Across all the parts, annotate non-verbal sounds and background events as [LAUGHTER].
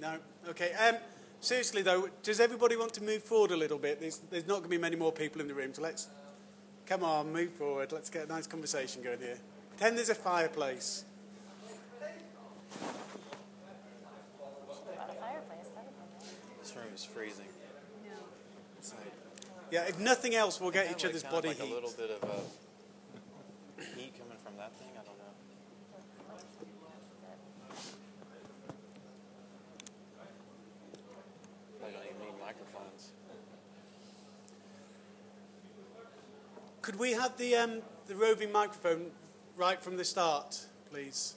No? Okay. Um, seriously, though, does everybody want to move forward a little bit? There's, there's not going to be many more people in the room, so let's come on, move forward. Let's get a nice conversation going here. Pretend there's a fireplace. This room is freezing. Inside. Yeah, if nothing else, we'll get each other's like, kinda body like heat. a little bit of uh, heat coming from that thing. I don't know. I don't even need microphones. Could we have the, um, the roving microphone right from the start, please?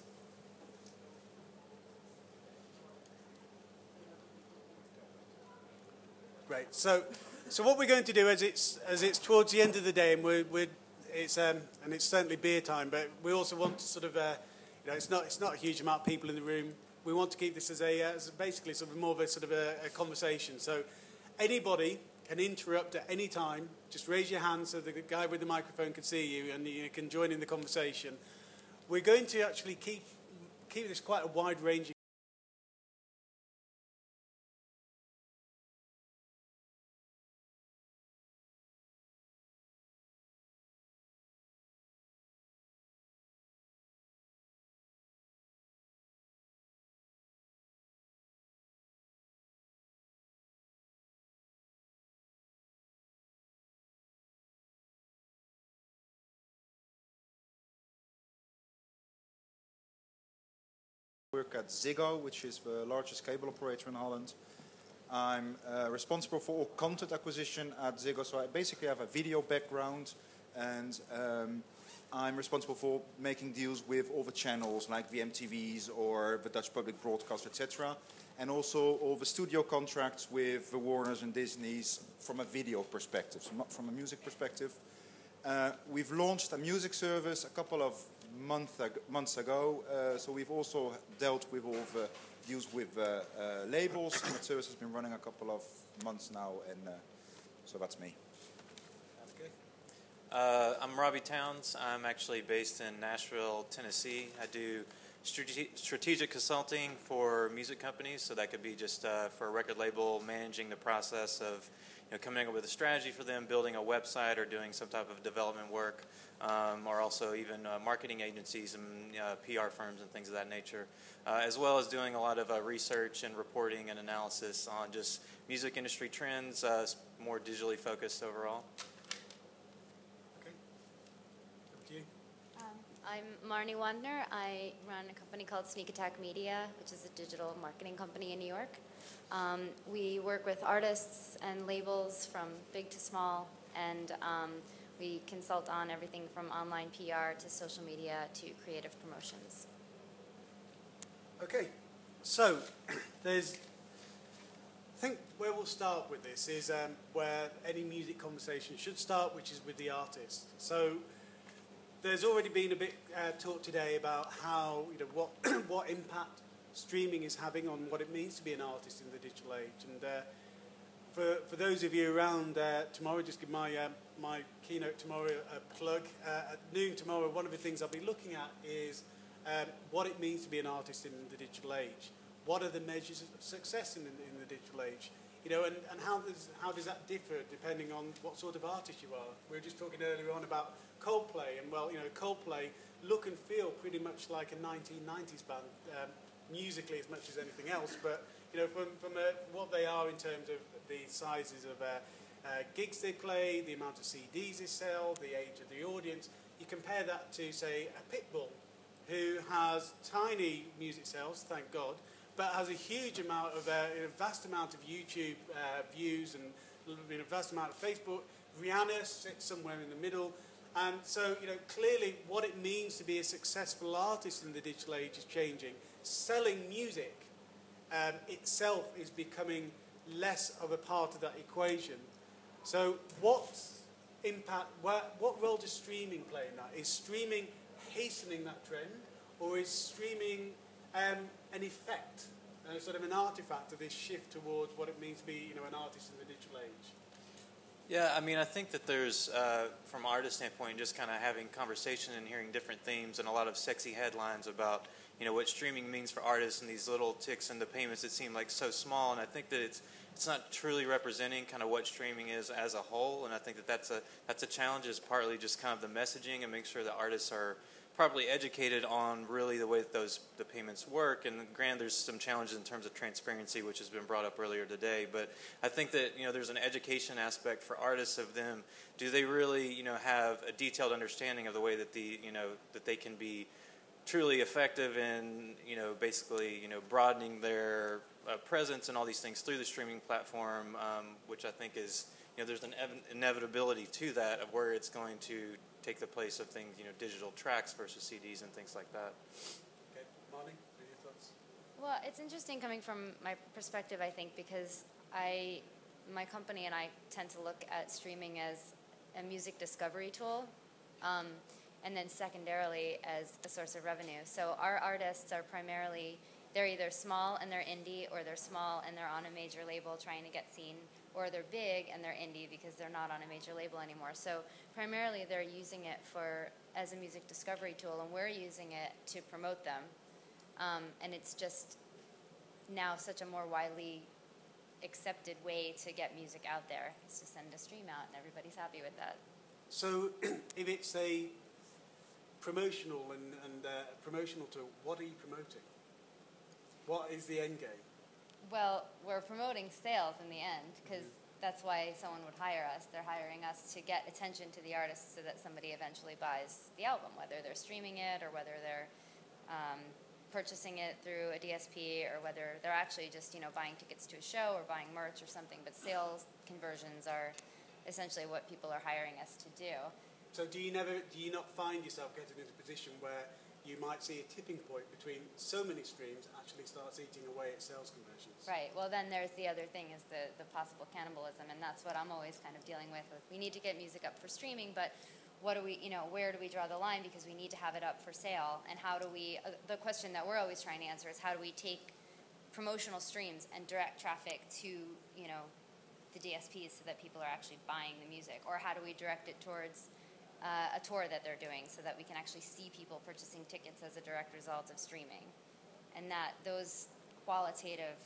Great. So, so what we're going to do as it's as it's towards the end of the day, and we're, we're it's um, and it's certainly beer time, but we also want to sort of uh, you know it's not it's not a huge amount of people in the room. We want to keep this as a uh, as basically sort of more of a sort of a, a conversation. So, anybody can interrupt at any time. Just raise your hand so the guy with the microphone can see you and you can join in the conversation. We're going to actually keep keep this quite a wide range. At Ziggo, which is the largest cable operator in Holland. I'm uh, responsible for all content acquisition at Ziggo, so I basically have a video background, and um, I'm responsible for making deals with all the channels like the MTVs or the Dutch Public Broadcast, etc., and also all the studio contracts with the Warners and Disneys from a video perspective, so not from a music perspective. Uh, we've launched a music service a couple of month ag- months ago, uh, so we've also dealt with all the deals with uh, uh, labels. [COUGHS] that service has been running a couple of months now, and uh, so that's me. Uh, I'm Robby Towns. I'm actually based in Nashville, Tennessee. I do strate- strategic consulting for music companies, so that could be just uh, for a record label managing the process of you know, coming up with a strategy for them, building a website, or doing some type of development work, um, or also even uh, marketing agencies and uh, PR firms and things of that nature, uh, as well as doing a lot of uh, research and reporting and analysis on just music industry trends, uh, more digitally focused overall. Okay. Up you. Um, I'm Marni Wandner. I run a company called Sneak Attack Media, which is a digital marketing company in New York. Um, we work with artists and labels from big to small, and um, we consult on everything from online PR to social media to creative promotions. Okay, so [CLEARS THROAT] there's. I think where we'll start with this is um, where any music conversation should start, which is with the artist. So there's already been a bit uh, talk today about how you know what [CLEARS THROAT] what impact streaming is having on what it means to be an artist in the digital age. And uh, for for those of you around uh, tomorrow, just give my uh, my keynote tomorrow a plug. Uh, at noon tomorrow, one of the things I'll be looking at is um, what it means to be an artist in the digital age. What are the measures of success in the, in the digital age? You know, and, and how, does, how does that differ depending on what sort of artist you are? We were just talking earlier on about Coldplay, and well, you know, Coldplay look and feel pretty much like a 1990s band, um, musically as much as anything else, but you know, from, from uh, what they are in terms of the sizes of uh, uh, gigs they play, the amount of CDs they sell, the age of the audience, you compare that to, say, a Pitbull, who has tiny music sales, thank God, but has a huge amount of, uh, a vast amount of YouTube uh, views and a vast amount of Facebook. Rihanna sits somewhere in the middle. And so, you know, clearly what it means to be a successful artist in the digital age is changing. Selling music um, itself is becoming less of a part of that equation. So, what impact, what, what role does streaming play in that? Is streaming hastening that trend, or is streaming um, an effect, uh, sort of an artifact of this shift towards what it means to be, you know, an artist in the digital age? Yeah, I mean, I think that there's, uh, from an artist standpoint, just kind of having conversation and hearing different themes and a lot of sexy headlines about, you know what streaming means for artists and these little ticks in the payments that seem like so small. And I think that it's it's not truly representing kind of what streaming is as a whole. And I think that that's a that's a challenge. Is partly just kind of the messaging and make sure that artists are properly educated on really the way that those the payments work. And granted, there's some challenges in terms of transparency, which has been brought up earlier today. But I think that you know there's an education aspect for artists of them. Do they really you know have a detailed understanding of the way that the you know that they can be truly effective in you know basically you know broadening their uh, presence and all these things through the streaming platform, um, which I think is you know there's an ev- inevitability to that of where it's going to take the place of things you know digital tracks versus CDs and things like that. Okay, Marni, any thoughts? Well, it's interesting coming from my perspective, I think, because I, my company and I tend to look at streaming as a music discovery tool. Um, and then secondarily as a source of revenue. So our artists are primarily they're either small and they're indie or they're small and they're on a major label trying to get seen or they're big and they're indie because they're not on a major label anymore. So primarily they're using it for as a music discovery tool and we're using it to promote them. Um, and it's just now such a more widely accepted way to get music out there is to send a stream out and everybody's happy with that. So, [CLEARS THROAT] if it's a promotional and, and uh, promotional tool, what are you promoting? What is the end game? Well, we're promoting sales in the end because that's why someone would hire us. They're hiring us to get attention to the artist so that somebody eventually buys the album, whether they're streaming it or whether they're um, purchasing it through a DSP or whether they're actually just you know buying tickets to a show or buying merch or something. But sales conversions are essentially what people are hiring us to do. So, do you never, do you not find yourself getting into a position where you might see a tipping point between so many streams actually starts eating away at sales conversions? Right. Well, then there's the other thing is the, the possible cannibalism, and that's what I'm always kind of dealing with. We need to get music up for streaming, but what do we, you know, where do we draw the line because we need to have it up for sale, and how do we? Uh, the question that we're always trying to answer is how do we take promotional streams and direct traffic to, you know, the DSPs so that people are actually buying the music, or how do we direct it towards uh, a tour that they're doing so that we can actually see people purchasing tickets as a direct result of streaming. And that those qualitative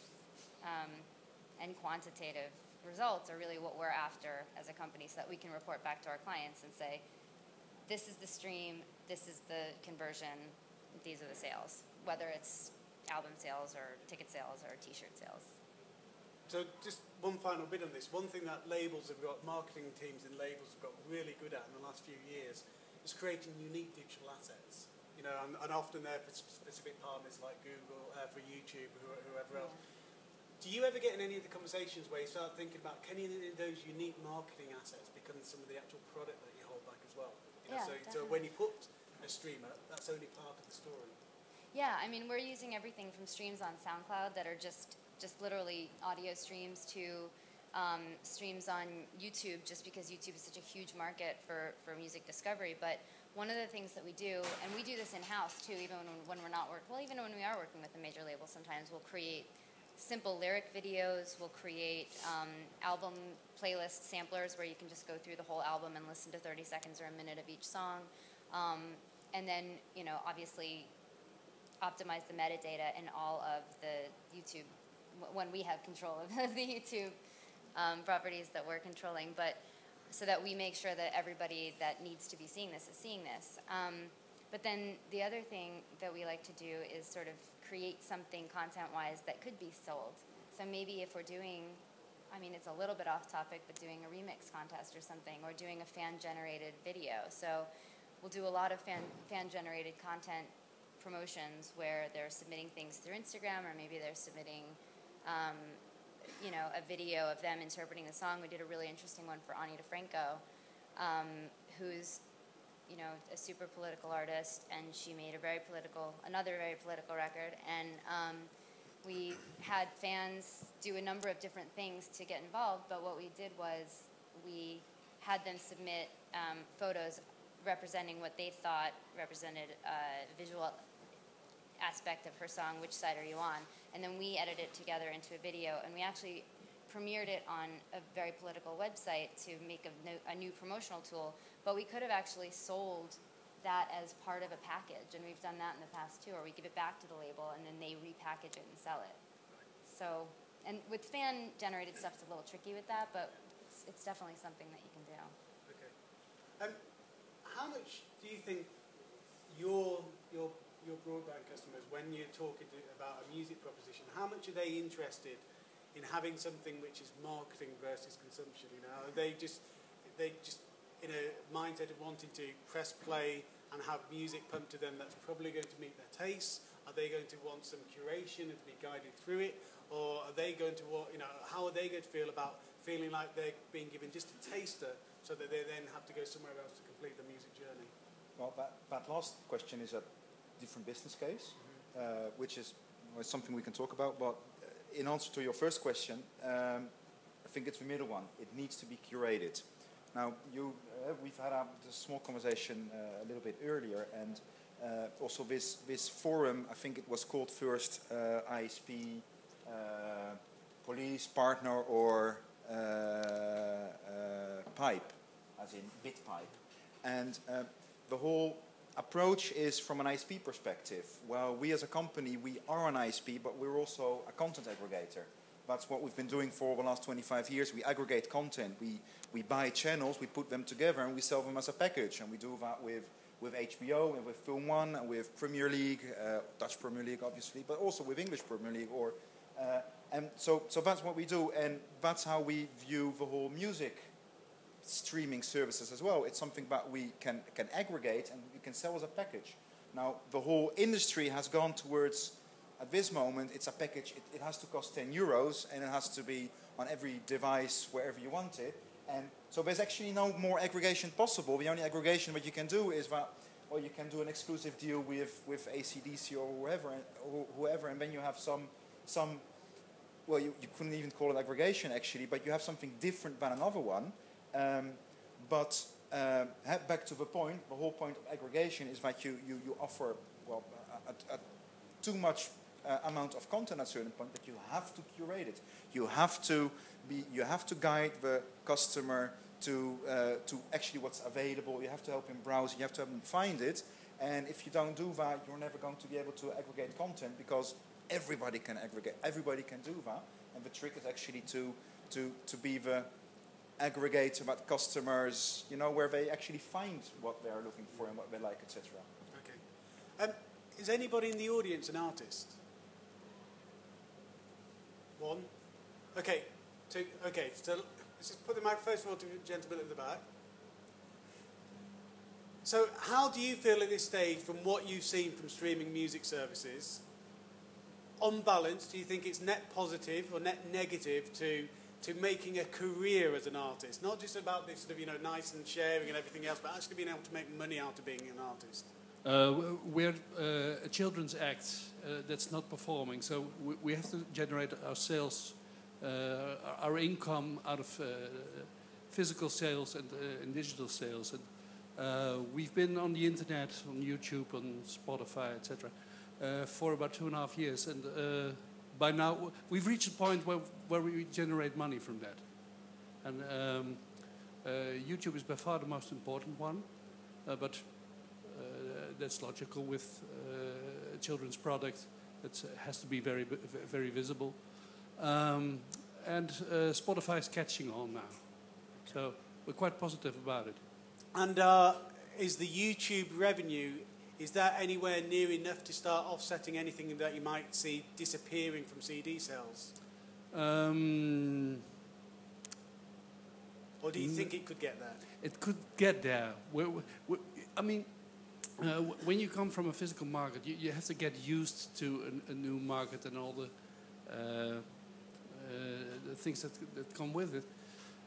um, and quantitative results are really what we're after as a company so that we can report back to our clients and say, this is the stream, this is the conversion, these are the sales, whether it's album sales or ticket sales or t shirt sales. So just one final bit on this. One thing that labels have got, marketing teams and labels have got really good at in the last few years is creating unique digital assets. You know, and, and often they're for specific partners like Google, uh, for YouTube, or whoever else. Do you ever get in any of the conversations where you start thinking about can any of those unique marketing assets become some of the actual product that you hold back as well? You know, Yeah, so, so when you put a streamer, that's only part of the story. Yeah, I mean, we're using everything from streams on SoundCloud that are just just literally audio streams to um, streams on YouTube, just because YouTube is such a huge market for, for music discovery. But one of the things that we do, and we do this in house too, even when, when we're not working, well, even when we are working with a major label, sometimes we'll create simple lyric videos, we'll create um, album playlist samplers where you can just go through the whole album and listen to 30 seconds or a minute of each song. Um, and then, you know, obviously optimize the metadata in all of the YouTube when we have control of [LAUGHS] the YouTube um, properties that we're controlling, but so that we make sure that everybody that needs to be seeing this is seeing this. Um, but then the other thing that we like to do is sort of create something content-wise that could be sold. So maybe if we're doing, I mean, it's a little bit off topic, but doing a remix contest or something, or doing a fan-generated video. So we'll do a lot of fan fan-generated content promotions where they're submitting things through Instagram, or maybe they're submitting um, you know, a video of them interpreting the song. We did a really interesting one for Ani DiFranco, um, who's, you know, a super political artist, and she made a very political, another very political record. And um, we had fans do a number of different things to get involved, but what we did was we had them submit um, photos representing what they thought represented a visual aspect of her song, Which Side Are You On? and then we edited it together into a video, and we actually premiered it on a very political website to make a, a new promotional tool. But we could have actually sold that as part of a package, and we've done that in the past too, or we give it back to the label and then they repackage it and sell it. So, and with fan-generated stuff, it's a little tricky with that, but it's, it's definitely something that you can do. Okay. Um, how much do you think your your when you're talking about a music proposition, how much are they interested in having something which is marketing versus consumption? You know, are they just they just in a mindset of wanting to press play and have music pumped to them that's probably going to meet their tastes? Are they going to want some curation and to be guided through it? Or are they going to want, you know, how are they going to feel about feeling like they're being given just a taster so that they then have to go somewhere else to complete the music journey? Well, that, that last question is a different business case. Uh, which is something we can talk about. But uh, in answer to your first question, um, I think it's the middle one. It needs to be curated. Now, you, uh, we've had a, small conversation uh, a little bit earlier, and uh, also this, this forum, I think it was called first uh, ISP, police, partner, or pipe, as in bit pipe. And the whole approach is from an ISP perspective. Well, we as a company, we are an ISP, but we're also a content aggregator. That's what we've been doing for the last 25 years. We aggregate content. We, we buy channels, we put them together, and we sell them as a package. And we do that with, with HBO, and with Film1, and with Premier League, uh, Dutch Premier League, obviously, but also with English Premier League. Or, uh, and so, so that's what we do, and that's how we view the whole music streaming services as well. It's something that we can, can aggregate and we can sell as a package. Now, the whole industry has gone towards at this moment, it's a package, it, it, has to cost 10 euros and it has to be on every device wherever you want it. And so there's actually no more aggregation possible. The only aggregation that you can do is that, well, you can do an exclusive deal with, with ACDC or whoever, or whoever, and then you have some, some well, you, you couldn't even call it aggregation actually, but you have something different than another one. Um, but uh, back to the point, the whole point of aggregation is that you, you, you offer, well, a, a, too much uh, amount of content at a certain point, but you have to curate it. You have to be, you have to guide the customer to uh, to actually what's available. You have to help him browse. You have to help him find it. And if you don't do that, you're never going to be able to aggregate content because everybody can aggregate. Everybody can do that. And the trick is actually to to to be the aggregator about customers, you know, where they actually find what they are looking for and what they like, etc. Okay. Um, is anybody in the audience an artist? One. Okay. Two. Okay. So let's just put the mic first of all to the gentleman at the back. So, how do you feel at this stage, from what you've seen from streaming music services, on balance, do you think it's net positive or net negative to to making a career as an artist? Not just about this sort of you know nice and sharing and everything else, but actually being able to make money out of being an artist. Uh, we're uh, a children's act uh, that's not performing, so we, we, have to generate our sales, uh, our income out of uh, physical sales and, uh, and, digital sales. And we've been on the internet, on YouTube, on Spotify, etc., for about two and a half years, and by now we've reached a point where, where we generate money from that. And um, YouTube is by far the most important one, but that's logical with uh, children's product that has to be very, very visible. Um, and uh, Spotify is catching on now. So we're quite positive about it. And uh, is the YouTube revenue, is that anywhere near enough to start offsetting anything that you might see disappearing from CD sales? Um, or do you think it could get there? It could get there. We're, we're, I mean, uh, when you come from a physical market, you, you have to get used to a, a new market and all the, uh, uh, the things that, that come with it.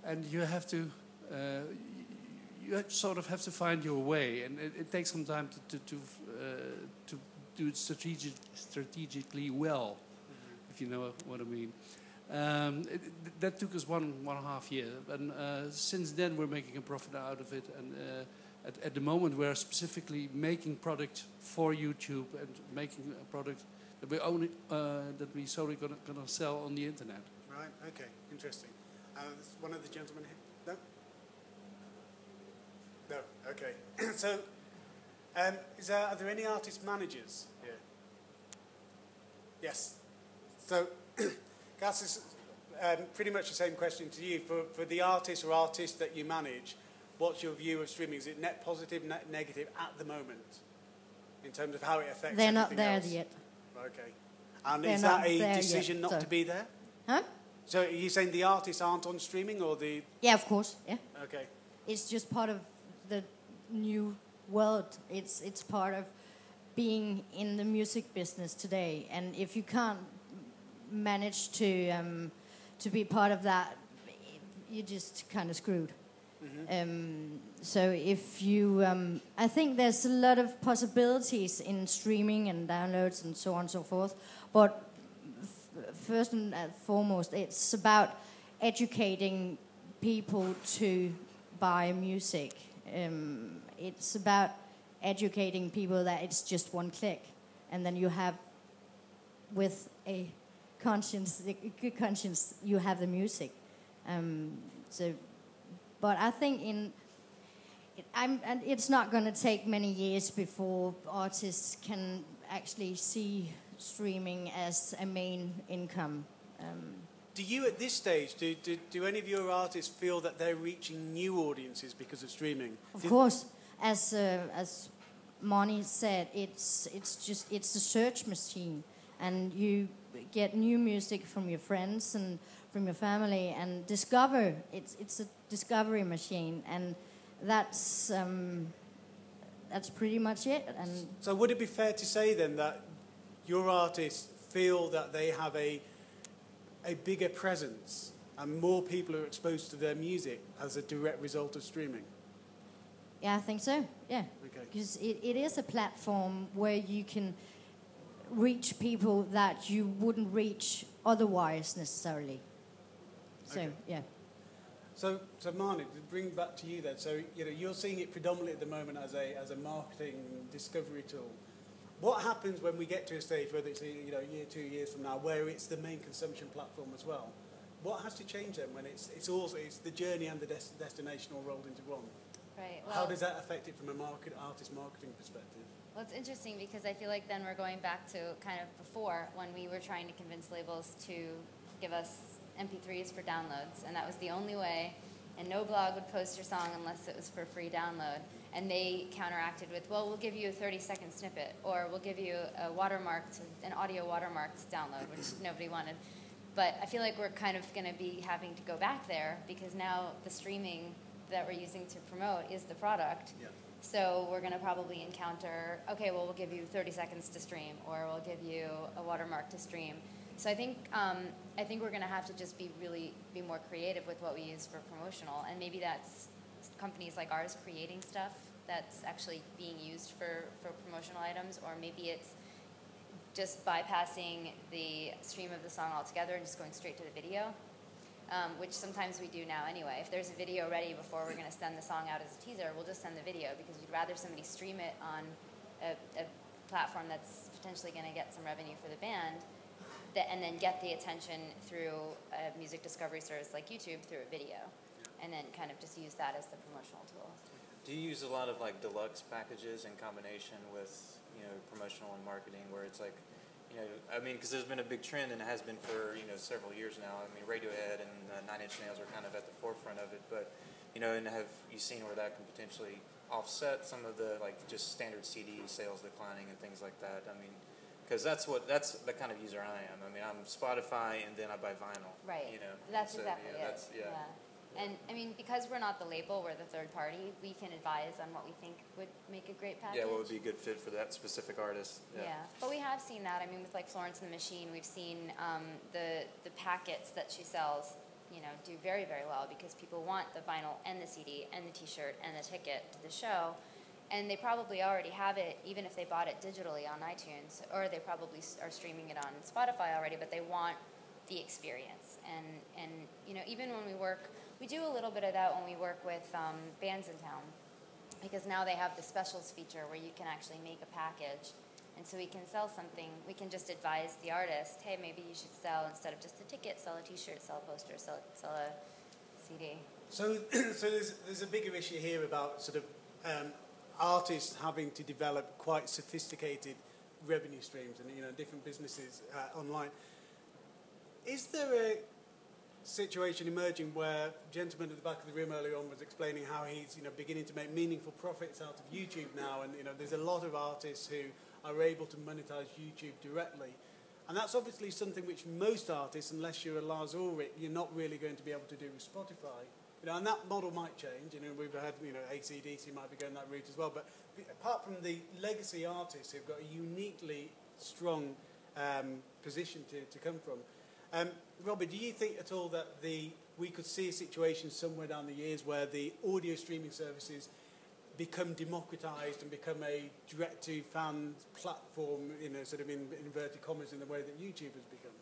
And you have to, uh, you sort of have to find your way. And it, it takes some time to, to, to, uh, to do it strategic, strategically well, mm-hmm. if you know what I mean. Um, it, that took us one, one and a half year. And uh, since then, we're making a profit out of it. And at, at the moment we're specifically making product for YouTube and making a product that we only uh, that we solely gonna, gonna sell on the internet. Right. Okay. Interesting. Uh, one of the gentlemen here. No. No. Okay. [CLEARS THROAT] so Um, is there, are there any artist managers here? Yes. So, [CLEARS THROAT] Gas is um, pretty much the same question to you. For, for the artists or artists that you manage, what's your view of streaming? Is it net positive, net negative at the moment, in terms of how it affects? They're not there else? yet. Okay. And They're is that a decision yet, not so- to be there? Huh? So are you saying the artists aren't on streaming or the? Yeah, of course. Yeah. Okay. It's just part of the new world. It's it's part of being in the music business today. And if you can't manage to um, to be part of that, you're just kind of screwed. Um, so if you, um, I think there's a lot of possibilities in streaming and downloads and so on and so forth. But f- first and uh, foremost, it's about educating people to buy music. Um, it's about educating people that it's just one click, and then you have, with a conscience, good conscience, you have the music. Um, so, but I think in I'm, and it's not going to take many years before artists can actually see streaming as a main income. Um, Do you, at this stage, do, do, do any of your artists feel that they're reaching new audiences because of streaming? Of course, as uh, as Moni said, it's it's just it's a search machine, and you get new music from your friends and from your family, and discover. It's it's a discovery machine, and that's um, that's pretty much it. And So would it be fair to say then that your artists feel that they have a, a bigger presence and more people are exposed to their music as a direct result of streaming? yeah, I think so. Yeah. Okay. because it, it is a platform where you can reach people that you wouldn't reach otherwise necessarily. So Okay. yeah, So, so Marni, to bring back to you then. So, you know, you're seeing it predominantly at the moment as a as a marketing discovery tool. What happens when we get to a stage, whether it's you know a year, two years from now, where it's the main consumption platform as well? What has to change then when it's it's also it's the journey and the des- destination all rolled into one? Right. How does that affect it from a market artist marketing perspective? Well, it's interesting because I feel like then we're going back to kind of before when we were trying to convince labels to give us MP3s for downloads, and that was the only way. And no blog would post your song unless it was for free download. And they counteracted with, well, we'll give you a 30 second snippet, or we'll give you a watermarked, an audio watermarked download, which [LAUGHS] nobody wanted. But I feel like we're kind of going to be having to go back there because now the streaming that we're using to promote is the product. Yeah. So we're going to probably encounter, okay, well, we'll give you 30 seconds to stream, or we'll give you a watermark to stream. So I think um, I think we're going to have to just be really be more creative with what we use for promotional, and maybe that's companies like ours creating stuff that's actually being used for, for promotional items, or maybe it's just bypassing the stream of the song altogether and just going straight to the video um, which sometimes we do now anyway. If there's a video ready before we're going to send the song out as a teaser, we'll just send the video because we'd rather somebody stream it on a, a platform that's potentially going to get some revenue for the band, and then get the attention through a music discovery service like YouTube through a video, and then kind of just use that as the promotional tool. Do you use a lot of like deluxe packages in combination with you know promotional and marketing, where it's like, you know, I mean, because there's been a big trend and it has been for you know several years now. I mean, Radiohead and uh, Nine Inch Nails are kind of at the forefront of it, but you know, and have you seen where that can potentially offset some of the like just standard CD sales declining and things like that? I mean. Because that's what that's the kind of user I am. I mean, I'm Spotify and then I buy vinyl. Right. You know. That's so, exactly yeah, it. That's, yeah. And I mean, because we're not the label, we're the third party. We can advise on what we think would make a great package. Yeah, what would be a good fit for that specific artist? Yeah. but we have seen that. I mean, with like Florence and the Machine, we've seen um, the the packets that she sells, you know, do very very well because people want the vinyl and the CD and the T-shirt and the ticket to the show, and they probably already have it, even if they bought it digitally on iTunes, or they probably are streaming it on Spotify already. But they want the experience, and and you know, even when we work, we do a little bit of that when we work with um, Bandsintown because now they have the specials feature where you can actually make a package and so we can sell something we can just advise the artist hey maybe you should sell instead of just a ticket sell a t-shirt sell a poster sell, sell a cd So, [CLEARS THROAT] so there's, there's a bigger issue here about sort of um, artists having to develop quite sophisticated revenue streams and you know different businesses uh, online. Is there a situation emerging where gentleman at the back of the room earlier on was explaining how he's you know beginning to make meaningful profits out of YouTube now, and you know there's a lot of artists who are able to monetize YouTube directly. And that's obviously something which most artists, unless you're a Lars Ulrich, you're not really going to be able to do with Spotify. You know, and that model might change. You know, we've had, you know, ACDC might be going that route as well. But apart from the legacy artists who've got a uniquely strong um, position to, to come from, um, Robert, do you think at all that the we could see a situation somewhere down the years where the audio streaming services become democratized and become a direct-to-fan platform, you know, sort of in inverted commas, in the way that YouTube has become?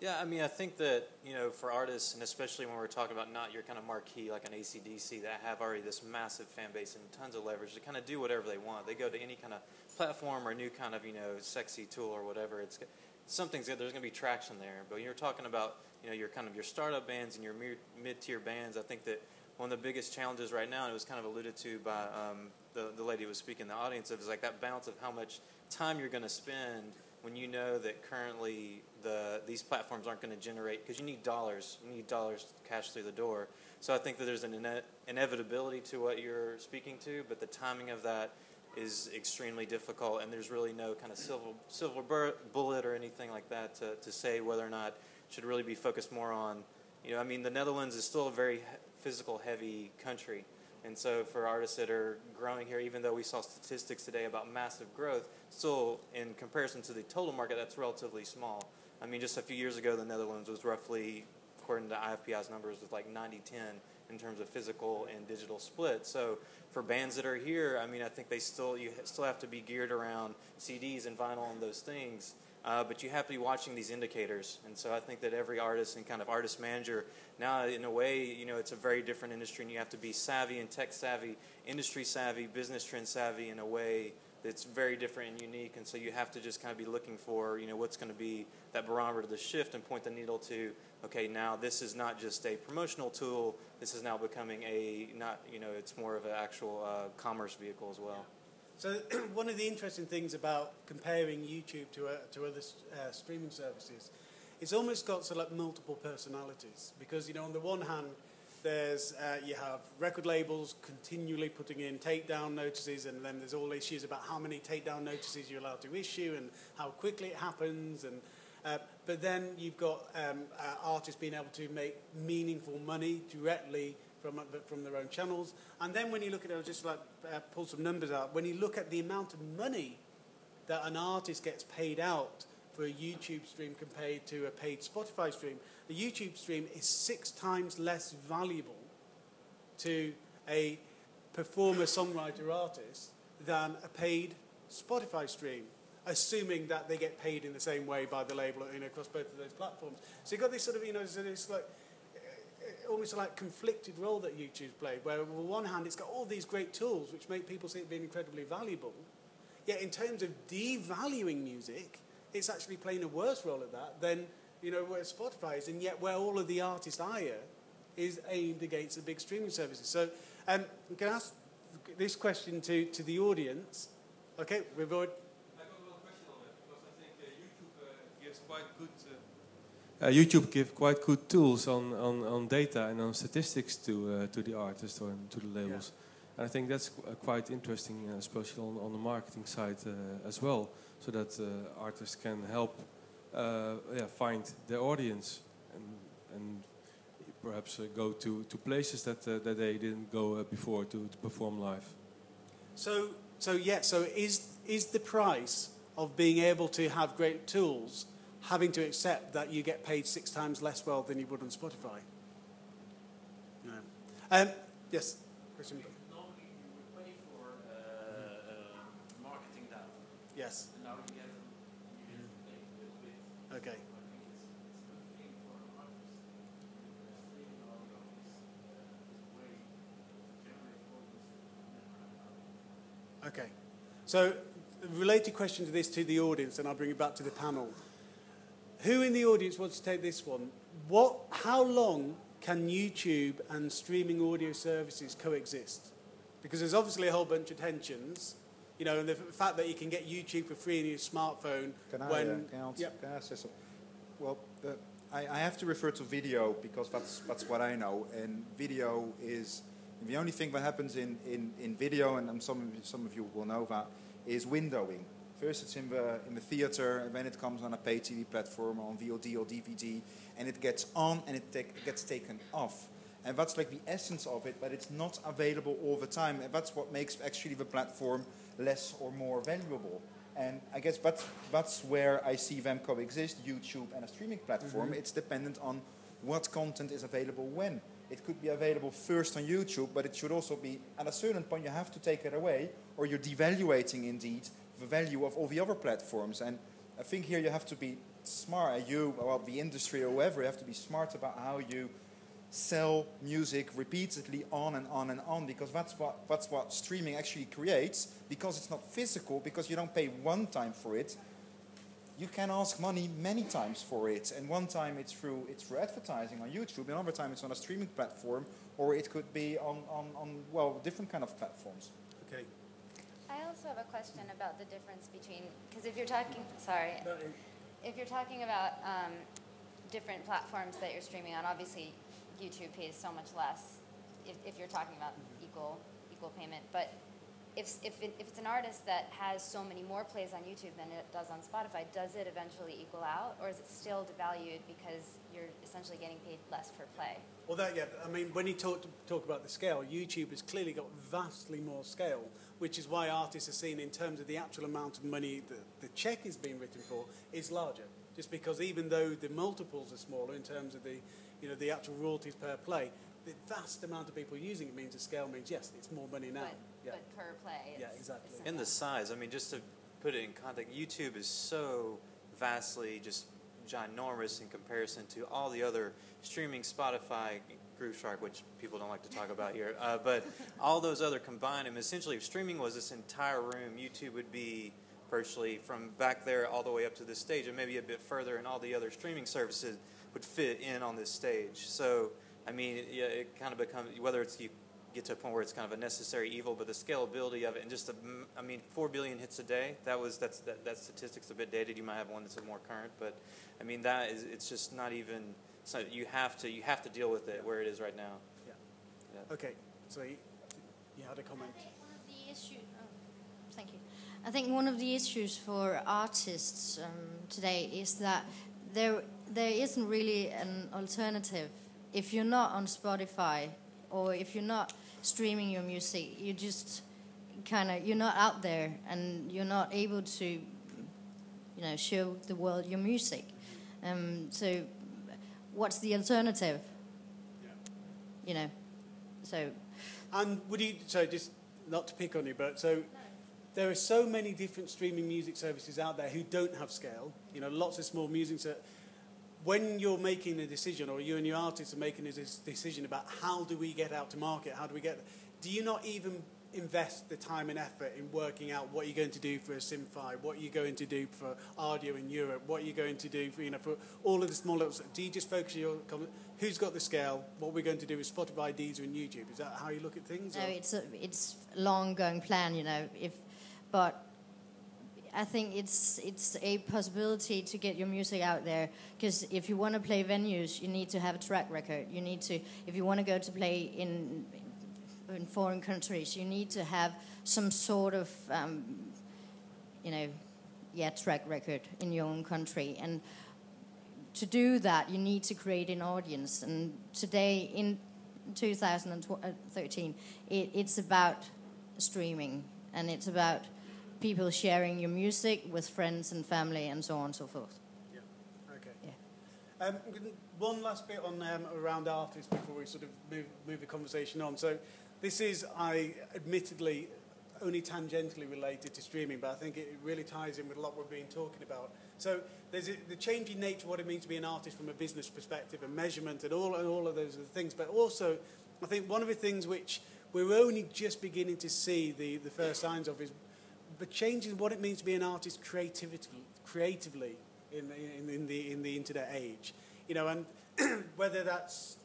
Yeah, I mean, I think that, you know, for artists, and especially when we're talking about not your kind of marquee like an ACDC that have already this massive fan base and tons of leverage to kind of do whatever they want. They go to any kind of platform or new kind of, you know, sexy tool or whatever. It's something's there's going to be traction there. But you're talking about, you know, your kind of your startup bands and your mid-tier bands. I think that one of the biggest challenges right now, and it was kind of alluded to by um, the, the lady who was speaking in the audience, of is like that balance of how much time you're going to spend when you know that currently the these platforms aren't going to generate because you need dollars, you need dollars to cash through the door. So I think that there's an ine- inevitability to what you're speaking to, but the timing of that is extremely difficult, and there's really no kind of silver silver bullet or anything like that to, to say whether or not should really be focused more on. You know, I mean, the Netherlands is still a very physical heavy country. And so for artists that are growing here, even though we saw statistics today about massive growth, still in comparison to the total market, that's relatively small. I mean, just a few years ago, the Netherlands was roughly, according to IFPI's numbers, was like 90-10 in terms of physical and digital split. So for bands that are here, I mean, I think they still you still have to be geared around CDs and vinyl and those things. Uh, but you have to be watching these indicators. And so I think that every artist and kind of artist manager now, in a way, you know, it's a very different industry, and you have to be savvy and tech savvy, industry savvy, business trend savvy in a way that's very different and unique. And so you have to just kind of be looking for, you know, what's going to be that barometer to shift and point the needle to, okay, now this is not just a promotional tool. This is now becoming a not, you know, it's more of an actual uh, commerce vehicle as well. So [CLEARS THROAT] one of the interesting things about comparing YouTube to, uh, to other uh, streaming services, it's almost got sort of like multiple personalities because you know on the one hand, there's uh, you have record labels continually putting in takedown notices, and then there's all issues about how many takedown notices you're allowed to issue and how quickly it happens, and uh, but then you've got um, uh, artists being able to make meaningful money directly from, uh, from their own channels. And then when you look at it, I'll just like uh, pull some numbers out. When you look at the amount of money that an artist gets paid out for a YouTube stream compared to a paid Spotify stream, a YouTube stream is six times less valuable to a performer, songwriter, artist than a paid Spotify stream, assuming that they get paid in the same way by the label you know, across both of those platforms. So you've got this sort of, you know, it's like almost like conflicted role that YouTube's played, where on one hand it's got all these great tools which make people see it being incredibly valuable, yet in terms of devaluing music, it's actually playing a worse role at that than you know where Spotify is, and yet where all of the artist ire is aimed against the big streaming services. So um, I'm going to ask this question to, to the audience. Okay, we've already. I got one question on that because I think uh, YouTube uh, gives quite good uh, YouTube give quite good tools on, on, on data and on statistics to uh, to the artists or to the labels. Yeah. And I think that's uh, quite interesting, uh, especially on, on the marketing side uh, as well, so that uh, artists can help yeah, find their audience and, and perhaps go to, to places that, that they didn't go before to, to perform live. So, so yeah, so is, is the price of being able to have great tools having to accept that you get paid six times less well than you would on Spotify. No. Um, yes, question. Normally you would pay for uh, uh. Yes. And now you get, you get paid a little bit. Okay. Okay. So, related question to this to the audience, and I'll bring it back to the panel. Who in the audience wants to take this one? What, how long can YouTube and streaming audio services coexist? because there's obviously a whole bunch of tensions. You know, and the fact that you can get YouTube for free on your smartphone Can I, when uh, can I, answer, Yep. can I say something? Well, the, I, I have to refer to video because that's, that's what I know. And video is the only thing that happens in, in, in video, and some, of you, some of you will know that, is windowing. First, it's in the, in the theater, and then it comes on a pay TV platform, on VOD or DVD, and it gets on and it take, gets taken off. And that's like the essence of it, but it's not available all the time. And that's what makes actually the platform less or more valuable. And I guess that's, that's where I see them coexist, YouTube and a streaming platform. Mm-hmm. It's dependent on what content is available when. It could be available first on YouTube, but it should also be, at a certain point, you have to take it away, or you're devaluating indeed the value of all the other platforms. And I think here you have to be smart, you, well, the industry or whoever, you have to be smart about how you sell music repeatedly on and on and on because that's what that's what streaming actually creates because it's not physical because you don't pay one time for it you can ask money many times for it and one time it's through it's through advertising on youtube another time it's on a streaming platform or it could be on, on, on well different kind of platforms okay. I also have a question about the difference between, because if you're talking, sorry, No, it- if you're talking about um, different platforms that you're streaming on, obviously YouTube pays so much less if, if you're talking about equal equal payment. But if, if, it, if it's an artist that has so many more plays on YouTube than it does on Spotify, does it eventually equal out, or is it still devalued because you're essentially getting paid less per play? Well, that, yeah, I mean, when you talk, talk about the scale, YouTube has clearly got vastly more scale, which is why artists are seen in terms of the actual amount of money that the check is being written for is larger. Just because even though the multiples are smaller in terms of the, you know, the actual royalties per play, the vast amount of people using it means the scale means, yes, it's more money now. But, yeah. but per play, Yeah, exactly. it's And the size, I mean, just to put it in context, YouTube is so vastly just ginormous in comparison to all the other streaming, Spotify, Grooveshark, which people don't like to talk about here, uh, but [LAUGHS] all those other combined. And essentially, if streaming was this entire room, YouTube would be virtually from back there all the way up to this stage, and maybe a bit further, and all the other streaming services would fit in on this stage. So, I mean, it, yeah, it kind of becomes whether it's you get to a point where it's kind of a necessary evil, but the scalability of it and just the, m- I mean, four billion hits a day. That was that's that, that statistic's a bit dated. You might have one that's more current, but I mean that is it's just not even. So you have to you have to deal with it where it is right now. Yeah. Okay, so you, you had a comment. One of the issues. Oh, thank you. I think one of the issues for artists um, today is that there there isn't really an alternative. If you're not on Spotify or if you're not streaming your music, you just kind of you're not out there and you're not able to, you know, show the world your music. Um, so, what's the alternative? You know, so And would you, so just not to pick on you, but so there are so many different streaming music services out there who don't have scale. You know, lots of small music. So when you're making a decision, or you and your artists are making a decision about how do we get out to market, how do we get, do you not even invest the time and effort in working out what you're going to do for a Simfy, what you're going to do for Rdio in Europe, what you're going to do for, you know, for all of the small little, do you just focus your, who's got the scale, what we're going to do with Spotify, Deezer and YouTube? Is that how you look at things? No, or- it's a it's long going plan, you know. If, but I think it's it's a possibility to get your music out there because if you want to play venues, you need to have a track record. You need to if you want to go to play in in foreign countries, you need to have some sort of um, you know yeah track record in your own country and to do that you need to create an audience and today in 2013 it, it's about streaming and it's about people sharing your music with friends and family and so on and so forth Okay. Yeah. Um, one last bit on um, around artists before we sort of move, move the conversation on. So, this is, I admittedly, only tangentially related to streaming, but I think it really ties in with a lot we've been talking about. So, there's a, the changing nature of what it means to be an artist from a business perspective and measurement and all, and all of those other things. But also, I think one of the things which we're only just beginning to see the, the first signs of is the change in what it means to be an artist creativity, creatively in, in, in, the, in the internet age. You know, and [CLEARS THROAT] whether that's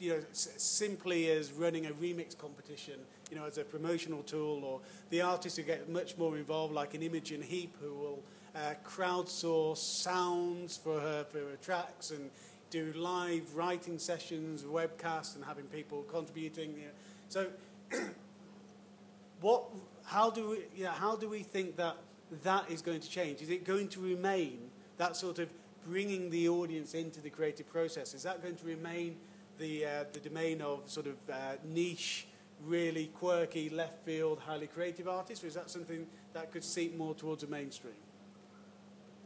you know, simply as running a remix competition, you know, as a promotional tool, or the artists who get much more involved, like an Imogen Heap, who will uh, crowdsource sounds for her for her tracks and do live writing sessions, webcasts, and having people contributing. You know. So, [CLEARS THROAT] what? How do we? Yeah, how do we think that that is going to change? Is it going to remain that sort of bringing the audience into the creative process? Is that going to remain the uh, the domain of sort of uh, niche, really quirky, left field, highly creative artists, or is that something that could seep more towards the mainstream?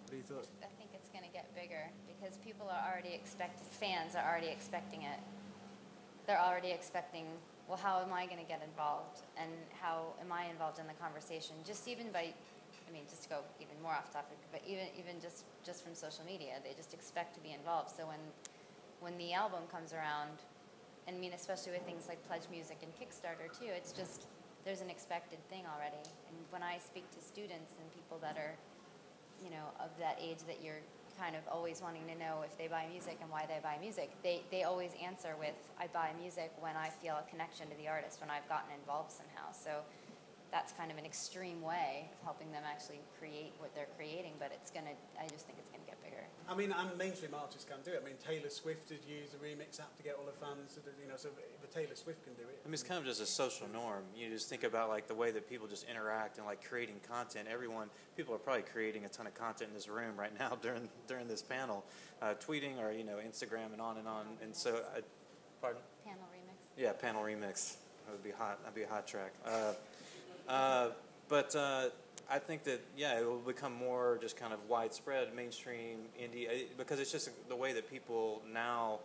What do you thought? I think it's going to get bigger because people are already expecting, fans are already expecting it. They're already expecting, well, how am I going to get involved? And how am I involved in the conversation? Just even by, I mean, just to go even more off topic, but even, even just, just from social media, they just expect to be involved. So when, when the album comes around, and I mean, especially with things like Pledge Music and Kickstarter too, it's just, there's an expected thing already. And when I speak to students and people that are, you know, of that age that you're kind of always wanting to know if they buy music and why they buy music, they, they always answer with, I buy music when I feel a connection to the artist, when I've gotten involved somehow. So that's kind of an extreme way of helping them actually create what they're creating, but it's going to, I just think it's going to get bigger. I mean, and mainstream artists can do it. I mean, Taylor Swift has used the remix app to get all her fans. To do, you know, so if Taylor Swift can do it. I mean, it's kind of just a social norm. You just think about like the way that people just interact and like creating content. Everyone, people are probably creating a ton of content in this room right now [LAUGHS] during during this panel, uh, tweeting or you know Instagram and on and on. And so, I, pardon. Panel remix. Yeah, panel remix. That would be hot. That'd be a hot track. Uh, uh, but uh, I think that yeah, it will become more just kind of widespread, mainstream indie, uh, because it's just the way that people now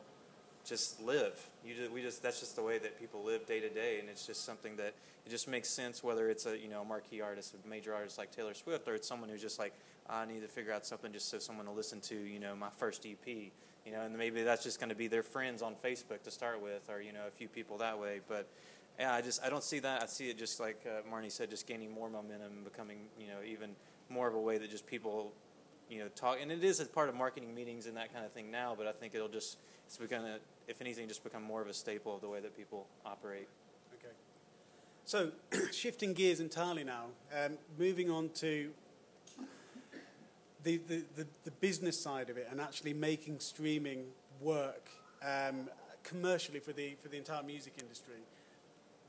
just live. You just, we just that's just the way that people live day to day, and it's just something that it just makes sense. Whether it's a you know a marquee artist, a major artist like Taylor Swift, or it's someone who's just like I need to figure out something just so someone will listen to you know my first EP. You know, and maybe that's just going to be their friends on Facebook to start with, or you know a few people that way. But yeah, I just I don't see that. I see it just like uh, Marni said, just gaining more momentum, becoming you know even more of a way that just people you know talk. And it is a part of marketing meetings and that kind of thing now. But I think it'll just it's gonna if anything just become more of a staple of the way that people operate. Okay. So, [CLEARS THROAT] shifting gears entirely now, um, moving on to the, the, the, the business side of it and actually making streaming work um, commercially for the, for the entire music industry.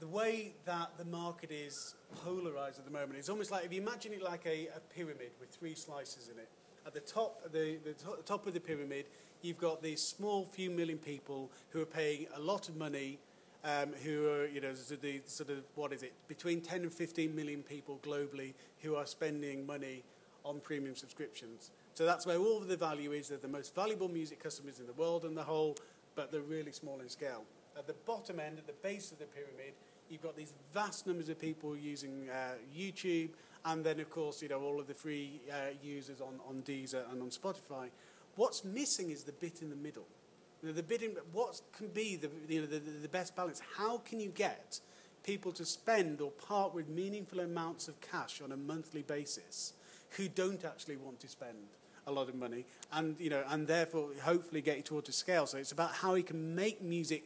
The way that the market is polarized at the moment is almost like if you imagine it like a, a pyramid with three slices in it. At the top, the, the to- top of the pyramid, you've got these small few million people who are paying a lot of money, um, who are, you know, sort of the sort of, what is it, between 10 and 15 million people globally who are spending money on premium subscriptions. So that's where all of the value is. They're the most valuable music customers in the world on the whole, but they're really small in scale. At the bottom end, at the base of the pyramid, you've got these vast numbers of people using uh, YouTube, and then, of course, you know, all of the free uh, users on, on Deezer and on Spotify. What's missing is the bit in the middle. You know, the bit in, what can be the, you know, the, the best balance? How can you get people to spend or part with meaningful amounts of cash on a monthly basis who don't actually want to spend a lot of money and, you know, and therefore hopefully get it towards a scale? So it's about how you can make music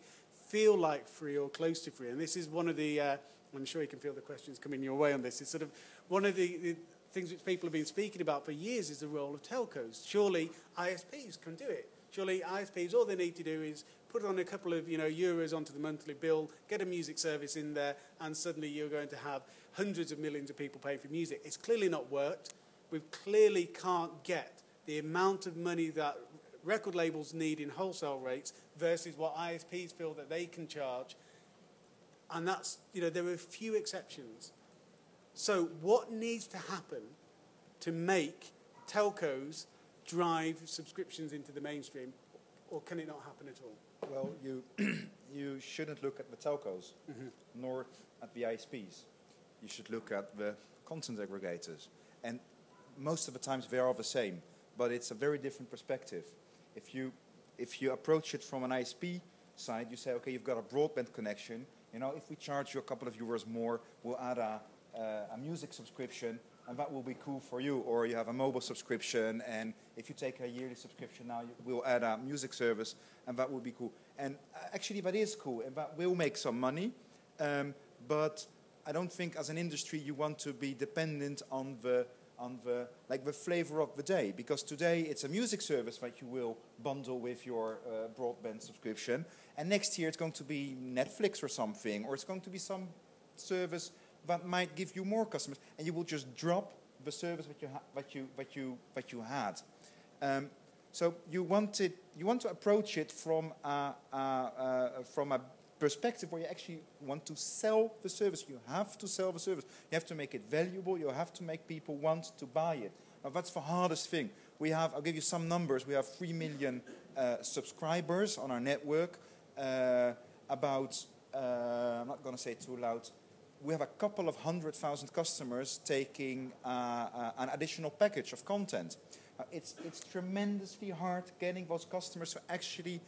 feel like free or close to free. And this is one of the, uh, I'm sure you can feel the questions coming your way on this. It's sort of one of the, the things which people have been speaking about for years is the role of telcos. Surely ISPs can do it. Surely ISPs, all they need to do is put on a couple of you know euros onto the monthly bill, get a music service in there, and suddenly you're going to have hundreds of millions of people paying for music. It's clearly not worked. We clearly can't get the amount of money that record labels need in wholesale rates versus what ISPs feel that they can charge. And that's, you know, there are a few exceptions. So, what needs to happen to make telcos drive subscriptions into the mainstream, or can it not happen at all? Well, you [CLEARS THROAT] you shouldn't look at the telcos, mm-hmm. nor at the ISPs. You should look at the content aggregators, and most of the times they are the same, but it's a very different perspective. If you if you approach it from an ISP side, you say, okay, you've got a broadband connection. You know, if we charge you a couple of euros more, we'll add a, uh, a music subscription, and that will be cool for you. Or you have a mobile subscription, and if you take a yearly subscription now, you, we'll add a music service, and that will be cool. And uh, actually, that is cool, and that will make some money. Um, but I don't think, as an industry, you want to be dependent on the on the like the flavor of the day because today it's a music service that you will bundle with your uh, broadband subscription and next year it's going to be netflix or something or it's going to be some service that might give you more customers and you will just drop the service that you ha- that you that you that you had. Um, so you want it you want to approach it from a, a, a, from a perspective where you actually want to sell the service. You have to sell the service. You have to make it valuable. You have to make people want to buy it. Now, that's the hardest thing. We have, I'll give you some numbers. We have 3 million uh, subscribers on our network. Uh, about, uh, I'm not going to say too loud, we have a couple of hundred thousand customers taking uh, uh, an additional package of content. It's, it's tremendously hard getting those customers to actually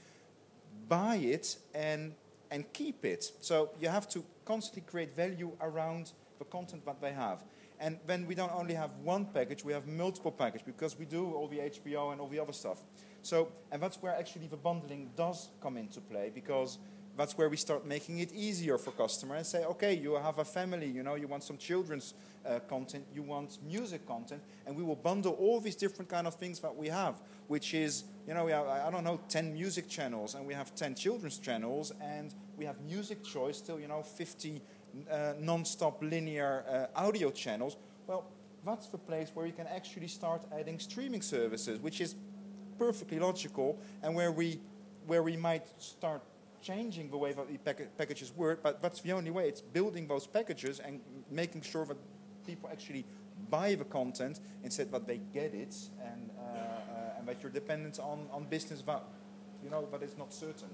buy it and and keep it. So you have to constantly create value around the content that they have. And then we don't only have one package, we have multiple packages because we do all the HBO and all the other stuff. So, and that's where actually the bundling does come into play because that's where we start making it easier for customer and say, okay, you have a family, you know, you want some children's uh, content, you want music content, and we will bundle all these different kind of things that we have, which is, you know, we have, I don't know, 10 music channels, and we have 10 children's channels, and we have music choice, still, you know, 50 uh, non-stop linear uh, audio channels. Well, that's the place where you can actually start adding streaming services, which is perfectly logical, and where we, where we might start changing the way that the pack- packages work, but that's the only way. It's building those packages and making sure that people actually buy the content instead that they get it and, uh, uh, and that you're dependent on, on business that, you know, that is not certain.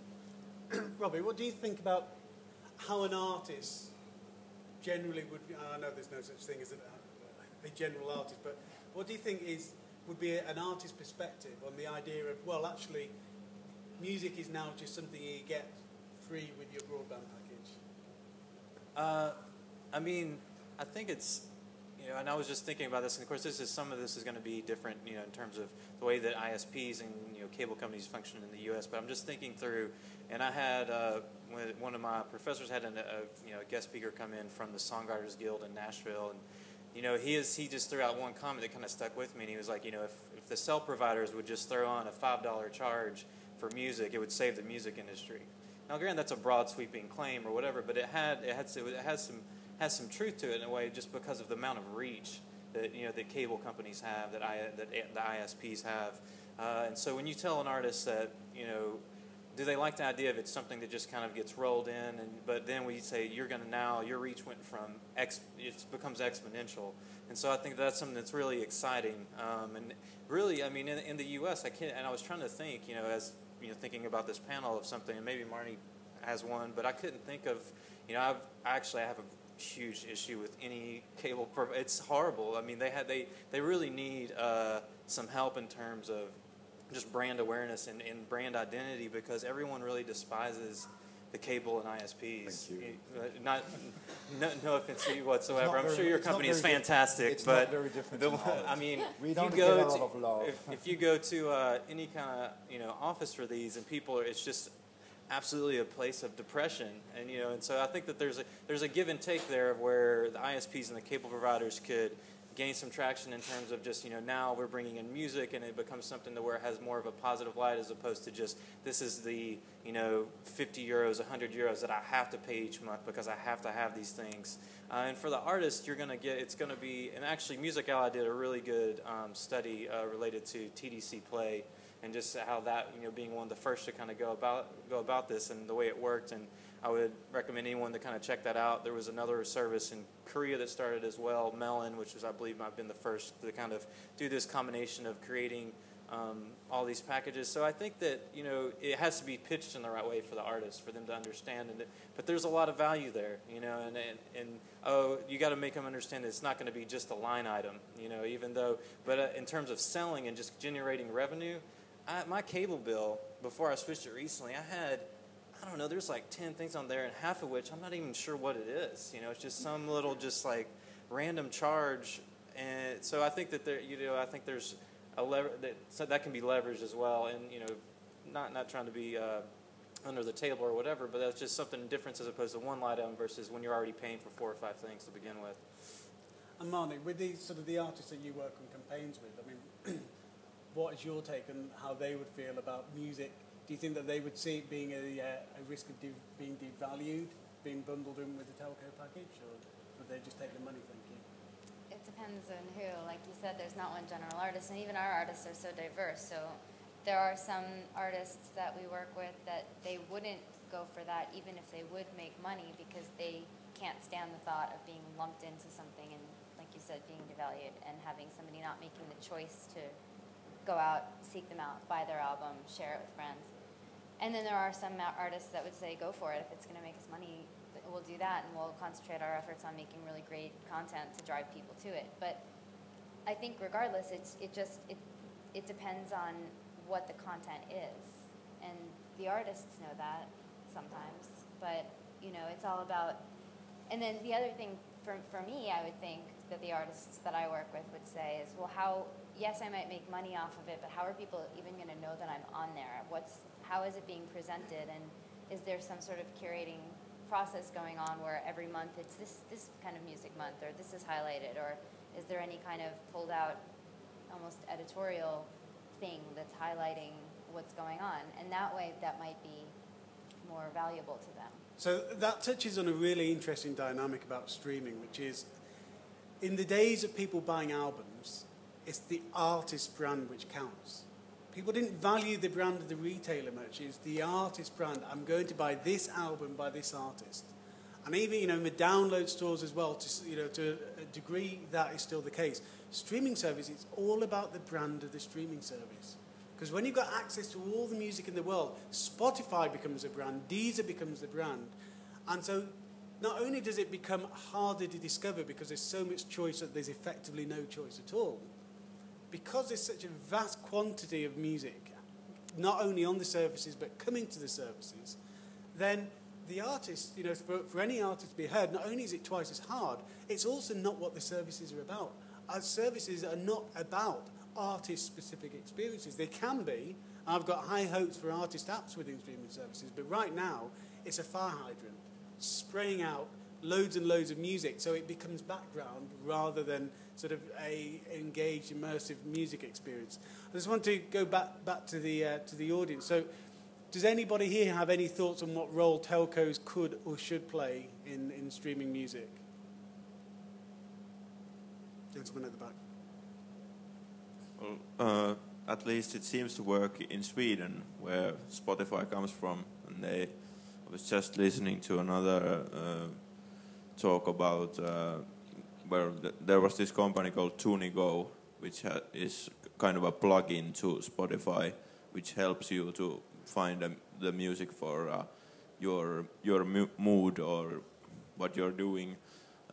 [COUGHS] Robby, what do you think about how an artist generally would I know there's no such thing as a, a general artist, but what do you think is would be an artist's perspective on the idea of, well, actually, music is now just something you get free with your broadband package? Uh, I mean, I think it's, you know, and I was just thinking about this, and of course, this is some of this is going to be different, you know, in terms of the way that ISPs and you know cable companies function in the U.S. But I'm just thinking through, and I had uh, one of my professors had an, a you know guest speaker come in from the Songwriters Guild in Nashville, and you know he is he just threw out one comment that kind of stuck with me, and he was like, you know, if if the cell providers would just throw on a five dollar charge for music, it would save the music industry. Now, granted, that's a broad sweeping claim or whatever, but it had it had it has some has some truth to it in a way, just because of the amount of reach that you know that cable companies have, that I, that the ISPs have, uh, and so when you tell an artist that you know, do they like the idea of it's something that just kind of gets rolled in, and but then we say you're going to now your reach went from ex, it becomes exponential, and so I think that's something that's really exciting, um, and really, I mean, in, in the U.S., I can't, and I was trying to think, you know, as you know, thinking about this panel of something, and maybe Marni has one, but I couldn't think of, you know, I've actually I have a huge issue with any cable. Pro- it's horrible. I mean, they had they they really need uh, some help in terms of just brand awareness and, and brand identity because everyone really despises the cable and ISPs. Thank you. Not no, no offense to you whatsoever. I'm sure your company is fantastic, it's but not very different the in one- Holland. I mean, We if don't you get go a lot to, of love. If, if you go to uh, any kind of you know office for these and people, are, it's just absolutely a place of depression, and you know, and so I think that there's a there's a give and take there of where the ISPs and the cable providers could gain some traction in terms of just you know now we're bringing in music and it becomes something to where it has more of a positive light as opposed to just this is the you know 50 euros 100 euros that i have to pay each month because i have to have these things. Uh, and for the artist you're going to get it's going to be and actually music ally did a really good um, study uh, related to tdc play and just how that you know being one of the first to kind of go about go about this and the way it worked and I would recommend anyone to kind of check that out. There was another service in Korea that started as well, Melon, which was I believe might have been the first to kind of do this combination of creating um, all these packages. So I think that you know it has to be pitched in the right way for the artist for them to understand. And but there's a lot of value there, you know, and and, and oh, you got to make them understand that it's not going to be just a line item, you know, even though. But uh, in terms of selling and just generating revenue, I, my cable bill before I switched it recently, I had. I don't know, there's like 10 things on there, and half of which I'm not even sure what it is. You know, it's just some little, just like random charge. and so I think that there, you know, I think there's a lever that so that can be leveraged as well, and you know, not not trying to be uh, under the table or whatever, but that's just something different as opposed to one line item versus when you're already paying for four or five things to begin with. And Marni, with the sort of the artists that you work on campaigns with, I mean, [CLEARS THROAT] what is your take on how they would feel about music? Do you think that they would see it being a, uh, a risk of de- being devalued, being bundled in with the telco package, or would they just take the money? Thank you. It depends on who. Like you said, there's not one general artist, and even our artists are so diverse. So there are some artists that we work with that they wouldn't go for that, even if they would make money, because they can't stand the thought of being lumped into something and, like you said, being devalued and having somebody not making the choice to go out, seek them out, buy their album, share it with friends. And then there are some artists that would say, go for it. If it's going to make us money, we'll do that and we'll concentrate our efforts on making really great content to drive people to it. But I think regardless, it's, it just, it, it depends on what the content is. And the artists know that sometimes. But, you know, it's all about, and then the other thing for, for me, I would think that the artists that I work with would say is, well, how, yes, I might make money off of it, but how are people even going to know that I'm on there? What's, how is it being presented? And is there some sort of curating process going on where every month it's this, this kind of music month or this is highlighted? Or is there any kind of pulled out, almost editorial thing that's highlighting what's going on? And that way, that might be more valuable to them. So that touches on a really interesting dynamic about streaming, which is in the days of people buying albums, it's the artist brand which counts. People didn't value the brand of the retailer much. It's the artist brand. I'm going to buy this album by this artist. And even, you know, in the download stores as well, to, you know, to a degree that is still the case. Streaming service, it's all about the brand of the streaming service. Because when you've got access to all the music in the world, Spotify becomes a brand, Deezer becomes the brand. And so not only does it become harder to discover because there's so much choice that there's effectively no choice at all, because there's such a vast quantity of music, not only on the services but coming to the services, then the artist, you know, for, for any artist to be heard, not only is it twice as hard, it's also not what the services are about. Our services are not about artist-specific experiences. They can be. I've got high hopes for artist apps within streaming services, but right now it's a fire hydrant spraying out loads and loads of music, so it becomes background rather than sort of a engaged, immersive music experience. I just want to go back back to the uh, to the audience. So, does anybody here have any thoughts on what role telcos could or should play in, in streaming music? Gentleman at the back. Well, uh, at least it seems to work in Sweden, where Spotify comes from, and they. I was just listening to another uh, talk about uh, where th- there was this company called Tunigo, which is kind of a plug-in to Spotify, which helps you to find um, the music for uh, your your mood or what you're doing.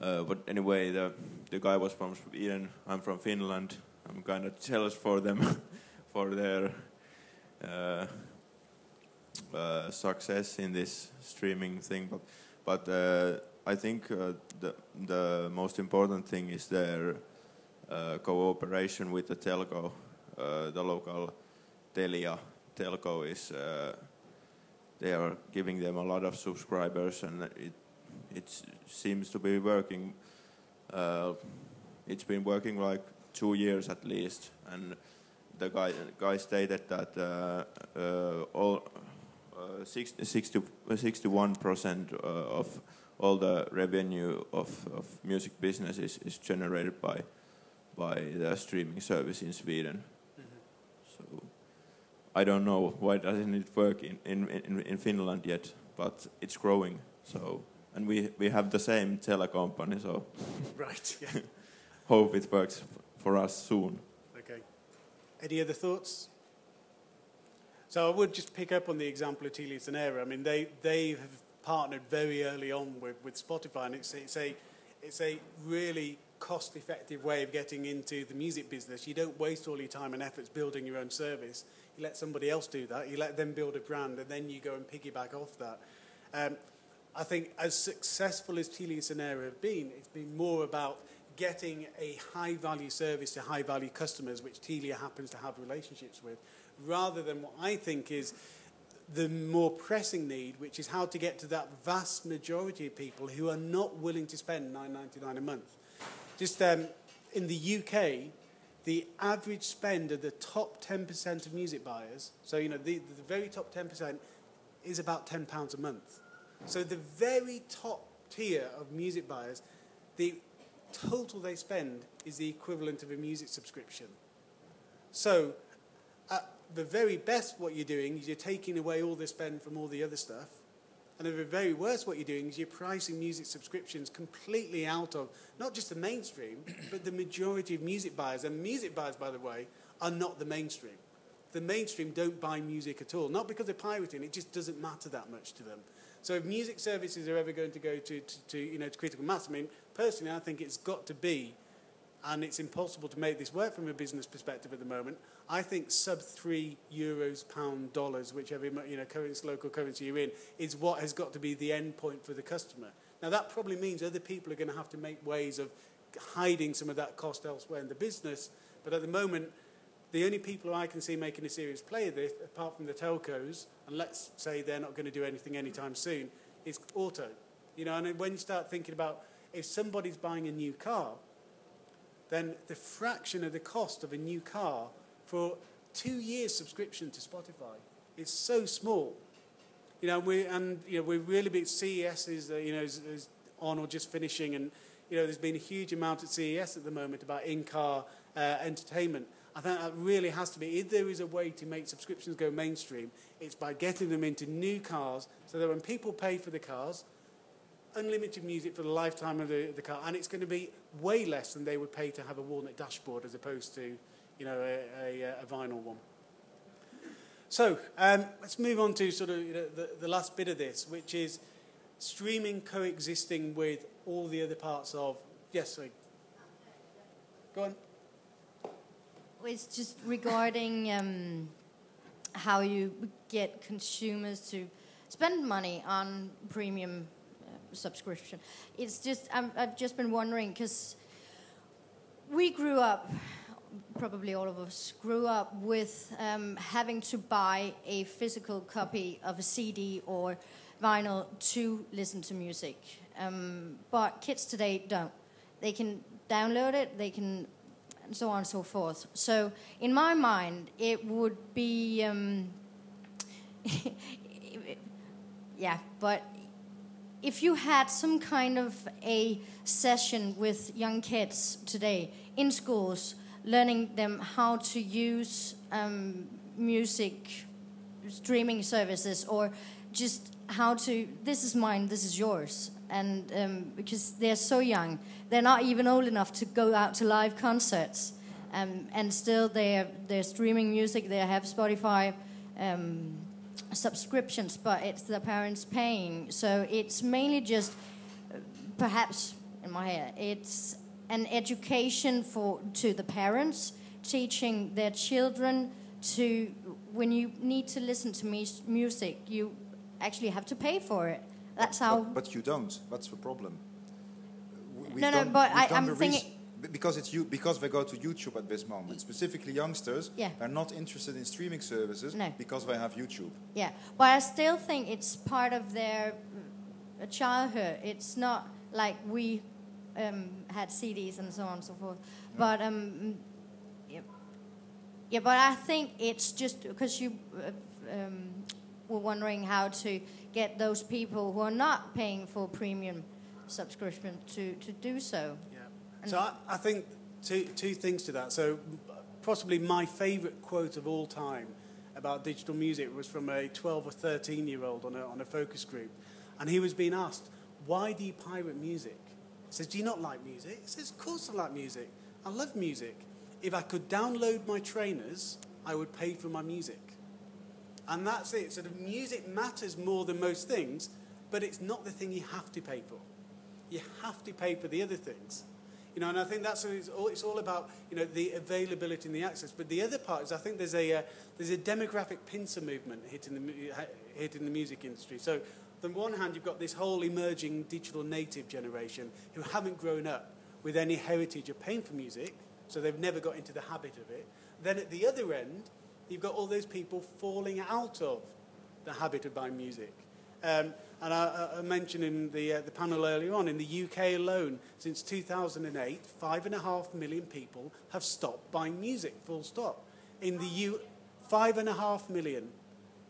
Uh, but anyway, the the guy was from Sweden. I'm from Finland. I'm kind of jealous for them [LAUGHS] for their uh, uh, success in this streaming thing. But but uh, I think uh, the the most important thing is their uh, cooperation with the telco, uh, the local Telia telco is. Uh, they are giving them a lot of subscribers, and it it seems to be working. Uh, it's been working like two years at least, and the guy guy stated that uh, all uh, 60, 60, 61 percent of all the revenue of, of music business is, is generated by by the streaming service in Sweden. Mm-hmm. So I don't know why doesn't it work in, in, in, in Finland yet, but it's growing. So and we we have the same telecompany, so [LAUGHS] Right. Yeah. [LAUGHS] hope it works for us soon. Okay. Any other thoughts? So I would just pick up on the example of Telia Sonera. I mean, they, they have partnered very early on with, with Spotify, and it's, it's, a, it's a really cost-effective way of getting into the music business. You don't waste all your time and efforts building your own service. You let somebody else do that. You let them build a brand, and then you go and piggyback off that. Um, I think as successful as Telia Sonera have been, it's been more about getting a high value service to high value customers, which Telia happens to have relationships with, rather than what I think is the more pressing need, which is how to get to that vast majority of people who are not willing to spend nine ninety nine a month. Just um, in the UK, the average spend of the top 10% of music buyers, so you know the, the very top 10% is about £10 a month. So the very top tier of music buyers, the total they spend is the equivalent of a music subscription. So at the very best, what you're doing is you're taking away all the spend from all the other stuff. And the very worst, what you're doing is you're pricing music subscriptions completely out of not just the mainstream, [CLEARS THROAT] but the majority of music buyers. And music buyers, by the way, are not the mainstream. The mainstream don't buy music at all. Not because they're pirating, it just doesn't matter that much to them. So if music services are ever going to go to, to, to you know, to critical mass, I mean, personally, I think it's got to be, and it's impossible to make this work from a business perspective at the moment. I think sub three euros, pound, dollars, whichever you know currency, local currency you're in, is what has got to be the end point for the customer. Now that probably means other people are going to have to make ways of hiding some of that cost elsewhere in the business. But at the moment, the only people I can see making a serious play of this, apart from the telcos, and let's say they're not going to do anything anytime soon, is auto. You know, and when you start thinking about if somebody's buying a new car, then the fraction of the cost of a new car for two years subscription to Spotify is so small. You know, we and you know we're really big. CES is uh, you know is, is on or just finishing, and you know there's been a huge amount at CES at the moment about in-car uh, entertainment. I think that really has to be. If there is a way to make subscriptions go mainstream, it's by getting them into new cars, so that when people pay for the cars, unlimited music for the lifetime of the, the car, and it's going to be way less than they would pay to have a walnut dashboard as opposed to, you know, a, a, a vinyl one. So um, let's move on to sort of you know, the, the last bit of this, which is streaming coexisting with all the other parts of. Yes, sorry. Go on. It's just regarding um, how you get consumers to spend money on premium uh, subscription. It's just i have just been wondering because we grew up, probably all of us grew up with um, having to buy a physical copy of a CD or vinyl to listen to music. Um, but kids today don't. They can download it. They can and so on and so forth. So, in my mind, it would be, um, [LAUGHS] yeah, but if you had some kind of a session with young kids today in schools, learning them how to use um, music streaming services or just how to, this is mine, this is yours, and um, because they're so young, they're not even old enough to go out to live concerts, um, and still they're they're streaming music. They have Spotify um, subscriptions, but it's the parents paying. So it's mainly just, uh, perhaps in my head, it's an education for to the parents, teaching their children to when you need to listen to me, music, you actually have to pay for it. That's how. But, but you don't. That's the problem. We've no, no, but I, am thinking. Because it's you, because they go to YouTube at this moment. Specifically, youngsters yeah. are not interested in streaming services no. because they have YouTube. Yeah, but I still think it's part of their uh, childhood. It's not like we um, had CDs and so on and so forth. Yeah. But um, yeah. yeah, but I think it's just because you uh, um, were wondering how to get those people who are not paying for premium subscription to, to do so. Yeah. And so I, I think two, two things to that. So possibly my favourite quote of all time about digital music was from a 12 or 13 year old on a, on a focus group. And he was being asked, why do you pirate music? Says, do you not like music? He says, of course I like music. I love music. If I could download my trainers, I would pay for my music. And that's it. Sort of music matters more than most things, but it's not the thing you have to pay for. You have to pay for the other things. You know, and I think that's it's all, it's all about you know the availability and the access. But the other part is I think there's a uh, there's a demographic pincer movement hitting the hitting the music industry. So on one hand, you've got this whole emerging digital native generation who haven't grown up with any heritage of paying for music, so they've never got into the habit of it. Then at the other end, you've got all those people falling out of the habit of buying music. Um, and I, I mentioned in the, uh, the panel earlier on, in the UK alone, since 2008, five and a half million people have stopped buying music, full stop. In the U, five and a half million.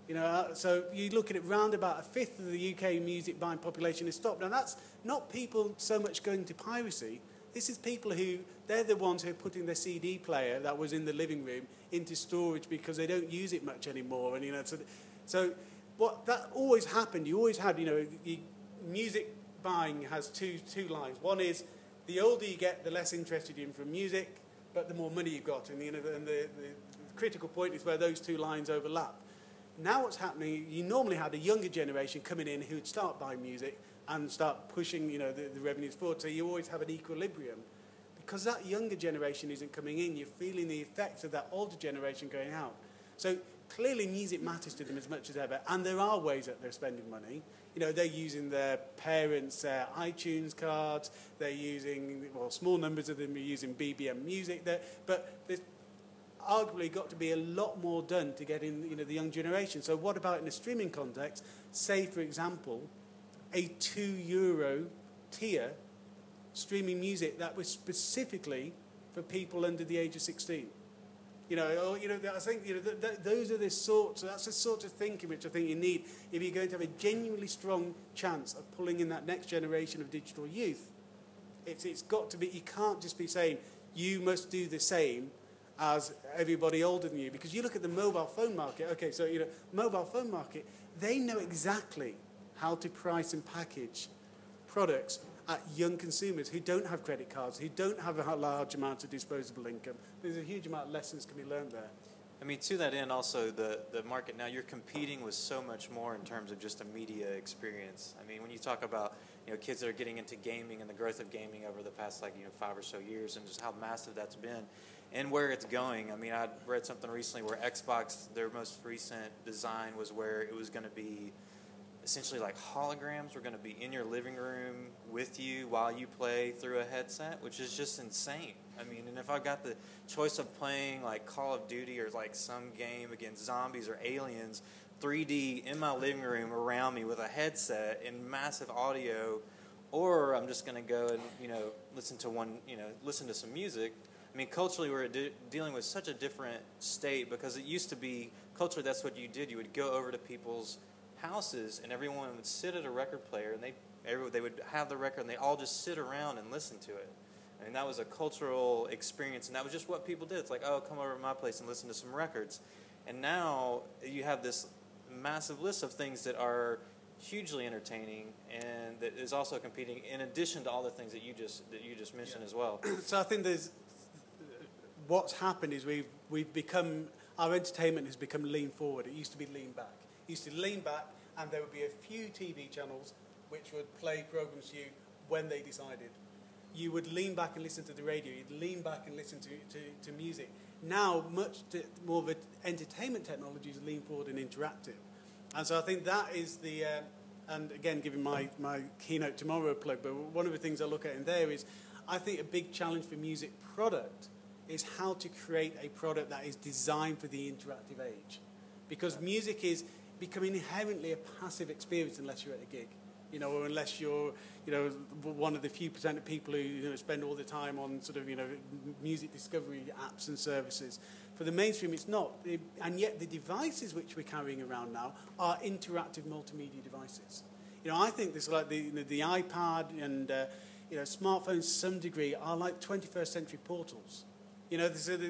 You know, uh, so you look at it, round about a fifth of the UK music buying population is stopped. Now that's not people so much going to piracy. This is people who, they're the ones who are putting their CD player that was in the living room into storage because they don't use it much anymore. And, you know, so, so what that always happened, you always had, you know, you, music buying has two, two lines. One is the older you get, the less interested you're in from music, but the more money you've got. And, you know, and the, the critical point is where those two lines overlap. Now what's happening, you normally had a younger generation coming in who'd start buying music and start pushing, you know, the, the revenues forward. So you always have an equilibrium. Because that younger generation isn't coming in, you're feeling the effects of that older generation going out. So clearly music matters to them as much as ever, and there are ways that they're spending money. You know, they're using their parents' uh, iTunes cards. They're using, well, small numbers of them are using BBM Music. They're, but there's arguably got to be a lot more done to get in, you know, the young generation. So what about in a streaming context? Say, for example, a two euro tier streaming music that was specifically for people under the age of 16. You know, or, you know, I think you know, th- th- those are the sorts. That's the sort of thinking which I think you need if you're going to have a genuinely strong chance of pulling in that next generation of digital youth. It's it's got to be. You can't just be saying you must do the same as everybody older than you because you look at the mobile phone market. Okay, so you know, mobile phone market, they know exactly how to price and package products at young consumers who don't have credit cards, who don't have a large amount of disposable income. There's a huge amount of lessons can be learned there. I mean, to that end, also the, the market now you're competing with so much more in terms of just a media experience. I mean, when you talk about you know kids that are getting into gaming and the growth of gaming over the past like you know five or so years and just how massive that's been, and where it's going. I mean, I read something recently where Xbox their most recent design was where it was going to be essentially like holograms were going to be in your living room with you while you play through a headset, which is just insane. I mean, and if I got the choice of playing like Call of Duty or like some game against zombies or aliens, 3D in my living room around me with a headset and massive audio, or I'm just going to go and you know listen to one, you know, listen to some music. I mean, culturally, we're de- dealing with such a different state because it used to be culturally that's what you did. You would go over to people's houses, and everyone would sit at a record player, and they every, they would have the record, and they all just sit around and listen to it. I mean, that was a cultural experience, and that was just what people did. It's like, oh, come over to my place and listen to some records. And now you have this massive list of things that are hugely entertaining and that is also competing in addition to all the things that you just that you just mentioned Yeah. as well. [CLEARS THROAT] So I think there's what's happened is we've we've become our entertainment has become lean forward. It used to be lean back. It used to lean back, and there would be a few TV channels which would play programs to you when they decided. You would lean back and listen to the radio. You'd lean back and listen to, to, to music. Now, much t- more of an entertainment technology is lean forward and interactive. And so I think that is the, uh, and again, giving my, my keynote tomorrow a plug, but one of the things I look at in there is I think a big challenge for music product is how to create a product that is designed for the interactive age. Because music is becoming inherently a passive experience unless you're at a gig. You know, or unless you're, you know, one of the few percent of people who you know, spend all the time on sort of, you know, music discovery apps and services. For the mainstream, it's not. And yet, the devices which we're carrying around now are interactive multimedia devices. You know, I think this like the, you know, the iPad and uh, you know smartphones to some degree are like 21st century portals. You know, so the,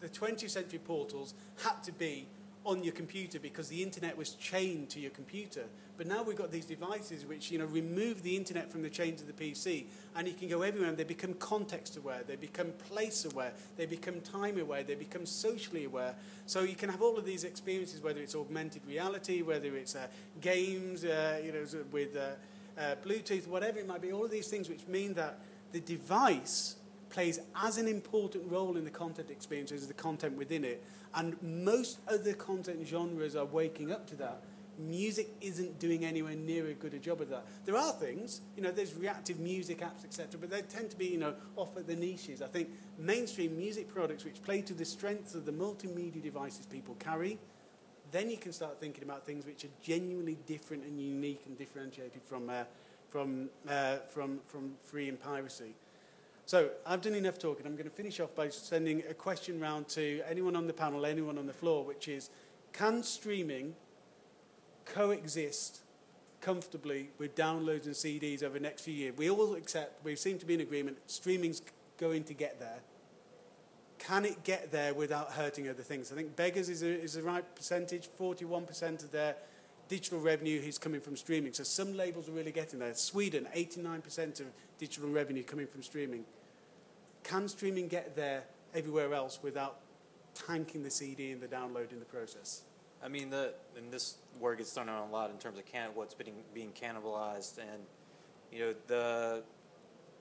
the, the 20th century portals had to be on your computer because the internet was chained to your computer. But now we've got these devices which you know remove the internet from the chains of the PC, and you can go everywhere. And they become context aware, they become place aware, they become time aware, they become socially aware. So you can have all of these experiences, whether it's augmented reality, whether it's uh, games, uh, you know, with uh, uh, Bluetooth, whatever it might be. All of these things which mean that the device plays as an important role in the content experience as the content within it. And most other content genres are waking up to that music isn't doing anywhere near a good a job of that. There are things, you know, there's reactive music apps, etc., but they tend to be, you know, off at the niches. I think mainstream music products which play to the strengths of the multimedia devices people carry, then you can start thinking about things which are genuinely different and unique and differentiated from, uh, from, uh, from, from free and piracy. So I've done enough talking. I'm going to finish off by sending a question round to anyone on the panel, anyone on the floor, which is, can streaming coexist comfortably with downloads and CDs over the next few years. We all accept, we seem to be in agreement, streaming's going to get there. Can it get there without hurting other things? I think Beggars is, a, is the right percentage, 41% of their digital revenue is coming from streaming. So some labels are really getting there. Sweden, 89% of digital revenue coming from streaming. Can streaming get there everywhere else without tanking the CD and the download in the process? I mean, the and this work gets thrown around a lot in terms of can, what's being being cannibalized, and you know the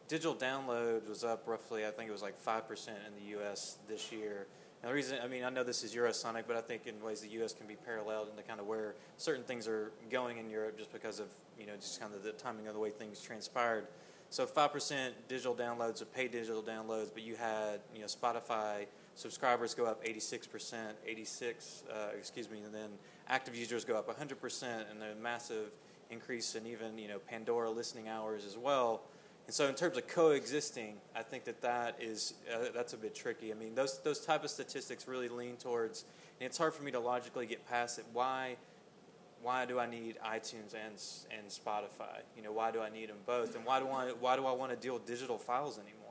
digital download was up roughly. I think it was like five percent in the U.S. this year. And the reason, I mean, I know this is Eurosonic, but I think in ways the U.S. can be paralleled into kind of where certain things are going in Europe just because of you know just kind of the timing of the way things transpired. So five percent digital downloads of paid digital downloads, but you had you know Spotify subscribers go up 86%, 86, uh, excuse me, and then active users go up 100%, and a massive increase in even you know Pandora listening hours as well. And so, in terms of coexisting, I think that that is uh, that's a bit tricky. I mean, those those type of statistics really lean towards, and it's hard for me to logically get past it. Why? Why do I need iTunes and and Spotify? You know, why do I need them both? And why do I why do I want to deal with digital files anymore?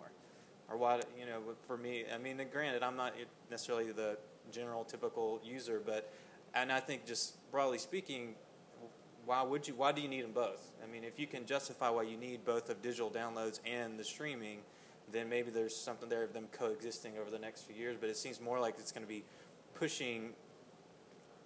or why you know for me i mean granted i'm not necessarily the general typical user but and i think just broadly speaking why would you why do you need them both i mean if you can justify why you need both of digital downloads and the streaming then maybe there's something there of them coexisting over the next few years but it seems more like it's going to be pushing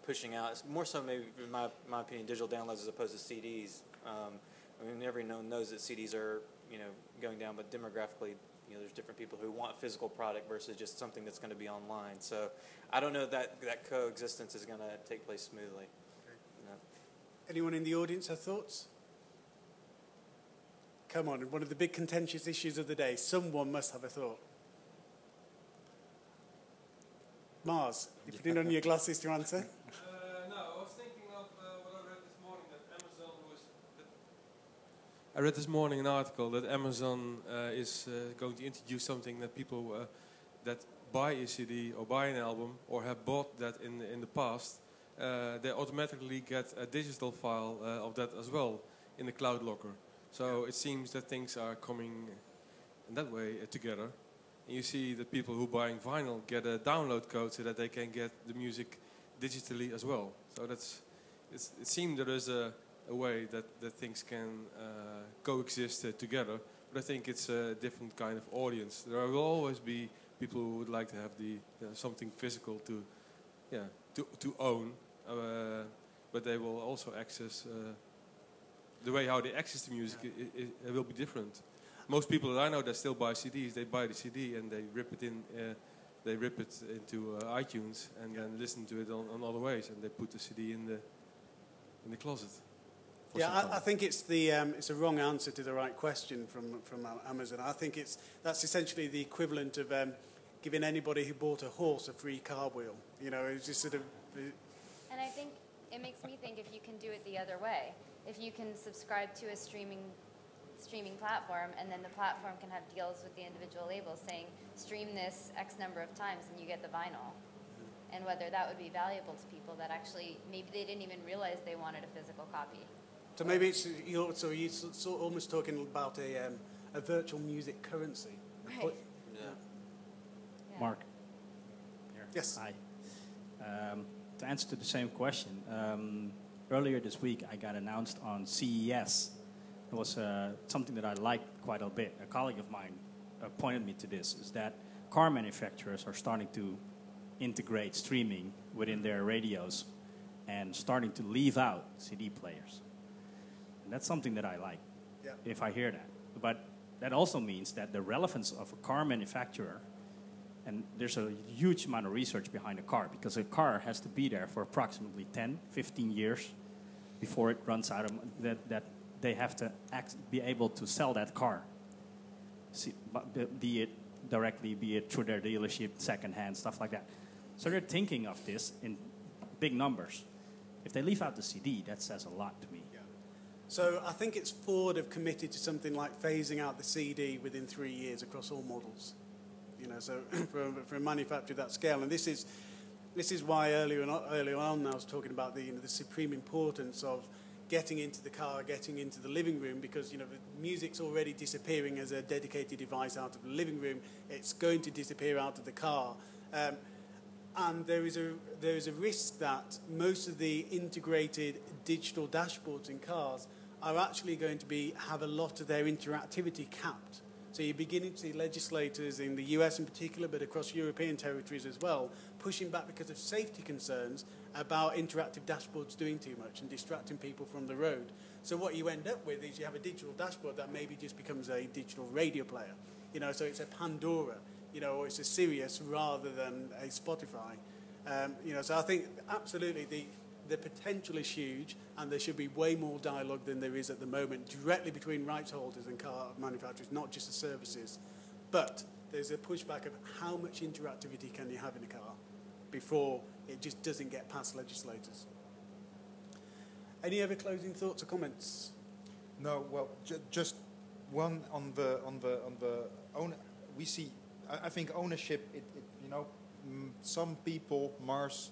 pushing out it's more so maybe in my, my opinion digital downloads as opposed to cds um, i mean everyone knows that cds are you know going down but demographically you know, there's different people who want physical product versus just something that's going to be online. So I don't know that that coexistence is going to take place smoothly. Anyone in the audience have thoughts? Come on, one of the big contentious issues of the day. Someone must have a thought. Mars, you put in on your glasses to answer. [LAUGHS] No, I was thinking of uh, what I read this morning that Amazon was. I read this morning an article that Amazon uh, is uh, going to introduce something that people uh, that buy a CD or buy an album or have bought that in in the past, uh, they automatically get a digital file uh, of that as well in the cloud locker. So it seems that things are coming in that way uh, together. And you see that people who are buying vinyl get a download code so that they can get the music digitally as well. So that's it seems there is a a way that, that things can uh, coexist uh, together. But I think it's a different kind of audience. There will always be people who would like to have the something physical to, yeah, to to own, but they will also access the way how they access the music. It, it, it, will be different. Most people that I know that still buy CDs, they buy the CD and they rip it in they rip it into uh, iTunes and yeah. then listen to it on, on, other ways, and they put the CD in the in the closet yeah, I, I, think it's the um, it's a wrong answer to the right question from from Amazon. I think it's that's essentially the equivalent of um, giving anybody who bought a horse a free car wheel. You know, it's just sort of. And I think it makes me think if you can do it the other way, if you can subscribe to a streaming streaming platform and then the platform can have deals with the individual labels saying stream this x number of times and you get the vinyl and whether that would be valuable to people that actually maybe they didn't even realize they wanted a physical copy so maybe it's you're, so you're sort almost talking about a, um, a virtual music currency. Right. Yeah. yeah. Mark. Here. Yes. Hi. Um, to answer to the same question, um, earlier this week I got announced on CES. It was uh, something that I liked quite a bit. A colleague of mine uh, pointed me to this: is that car manufacturers are starting to integrate streaming within their radios and starting to leave out CD players. And that's something that I like yeah. if I hear that. But that also means that the relevance of a car manufacturer, and there's a huge amount of research behind a car because a car has to be there for approximately 10, 15 years before it runs out of that that they have to act, be able to sell that car. See, be it directly, be it through their dealership, secondhand, stuff like that. So they're thinking of this in big numbers. If they leave out the CD, that says a lot to me. So I think it's Ford have committed to something like phasing out the CD within three years across all models. You know, so [CLEARS THROAT] for, a- for a manufacturer of that scale, and this is this is why earlier on, earlier on I was talking about the you know, the supreme importance of getting into the car, getting into the living room, because you know the music's already disappearing as a dedicated device out of the living room. It's going to disappear out of the car. Um, and there is a there is a risk that most of the integrated digital dashboards in cars are actually going to be have a lot of their interactivity capped. So you're beginning to see legislators in the US in particular, but across European territories as well, pushing back because of safety concerns about interactive dashboards doing too much and distracting people from the road. So what you end up with is you have a digital dashboard that maybe just becomes a digital radio player. You know, so it's a Pandora, you know, or it's a Sirius rather than a Spotify. Um, you know, so I think absolutely the the potential is huge, and there should be way more dialogue than there is at the moment directly between rights holders and car manufacturers, not just the services. But there's a pushback of how much interactivity can you have in a car before it just doesn't get past legislators. Any other closing thoughts or comments? No, well, ju- just one on the on the on the own. We see. I, I think ownership. It, it you know, some people Mars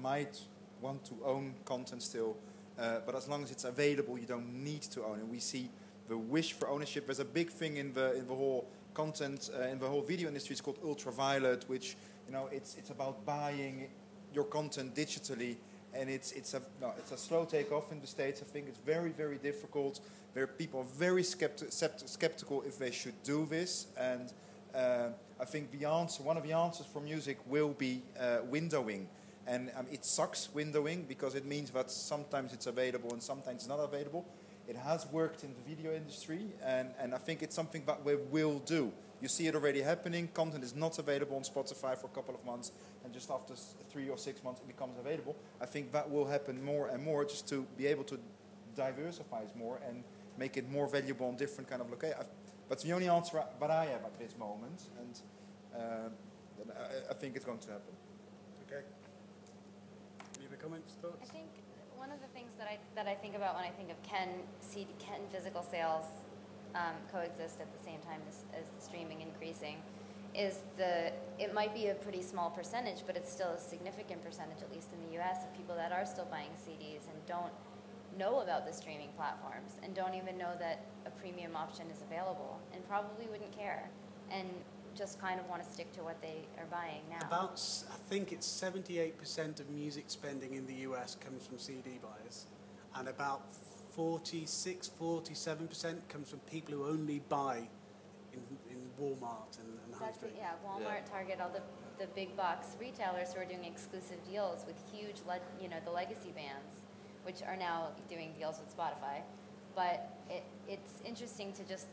might want to own content still, uh, but as long as it's available, you don't need to own it. We see the wish for ownership. There's a big thing in the in the whole content uh, in the whole video industry. It's called ultraviolet, which you know it's it's about buying your content digitally and it's it's a no, it's a slow takeoff in the states. I think it's very very difficult. There people are very skepti- skeptical if they should do this, and uh, I think the answer, one of the answers for music, will be uh, windowing. And um, it sucks windowing because it means that sometimes it's available and sometimes it's not available. It has worked in the video industry, and, and I think it's something that we will do. You see it already happening. Content is not available on Spotify for a couple of months, and just after three or six months, it becomes available. I think that will happen more and more, just to be able to diversify more and make it more valuable on different kind of locations. That's the only answer that I have at this moment, and uh, I, I think it's going to happen. Okay. Comments, thoughts? I think one of the things that I, that I think about when I think of can can physical sales um, coexist at the same time as, as the streaming increasing is the it might be a pretty small percentage, but it's still a significant percentage, at least in the U.S., of people that are still buying CDs and don't know about the streaming platforms and don't even know that a premium option is available and probably wouldn't care and just kind of want to stick to what they are buying now. About, s- I think it's 78% of music spending in the US comes from CD buyers, and about 46, 47% comes from people who only buy in, in Walmart and, and High That's Street. it, yeah. Walmart, Target, all the, the big box retailers who are doing exclusive deals with huge, le- you know, the legacy bands, which are now doing deals with Spotify. But it, it's interesting to just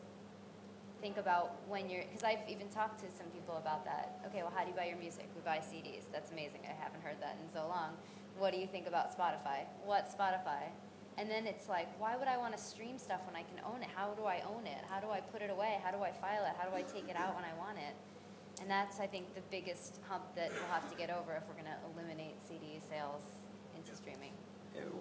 think about when you're, because I've even talked to some people about that. Okay, well, how do you buy your music? We buy CDs. That's amazing. I haven't heard that in so long. What do you think about Spotify? What Spotify? And then it's like, why would I want to stream stuff when I can own it? How do I own it? How do I put it away? How do I file it? How do I take it out when I want it? And that's, I think, the biggest hump that we'll have to get over if we're going to eliminate CD sales into streaming.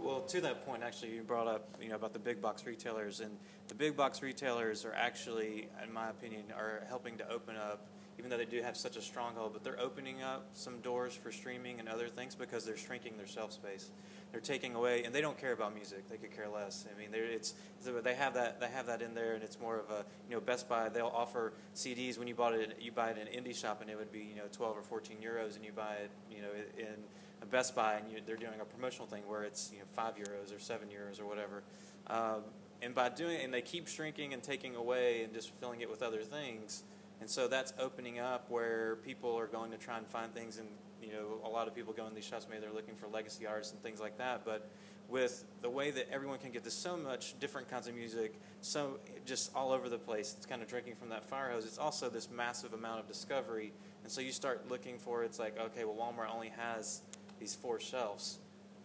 Well, to that point, actually, you brought up, you know, about the big box retailers, and the big box retailers are actually, in my opinion, are helping to open up, even though they do have such a stronghold, but they're opening up some doors for streaming and other things because they're shrinking their shelf space. They're taking away, and they don't care about music. They could care less. I mean, it's they have that they have that in there, and it's more of a you know Best Buy. They'll offer CDs when you bought it. You buy it in an indie shop, and it would be you know 12 or 14 euros, and you buy it you know in a Best Buy, and you, they're doing a promotional thing where it's you know five euros or seven euros or whatever. Um, and by doing, and they keep shrinking and taking away and just filling it with other things. And so that's opening up where people are going to try and find things, and you know, a lot of people go in these shops. Maybe they're looking for legacy artists and things like that. But with the way that everyone can get to so much different kinds of music, so just all over the place, it's kind of drinking from that fire hose. It's also this massive amount of discovery, and so you start looking for. It's like, okay, well, Walmart only has these four shelves.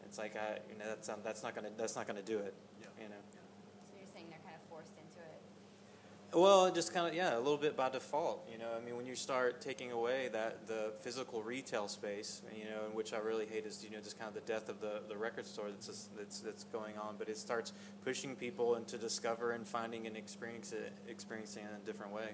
It's like I, you know, that's um, that's not gonna that's not gonna do it. You know. So you're saying they're kind of forced into it. Well, just kind of yeah, a little bit by default. You know, I mean, when you start taking away that the physical retail space, you know, and which I really hate is you know just kind of the death of the, the record store that's just, that's that's going on. But it starts pushing people into discover and finding and experience it, experiencing it in a different way.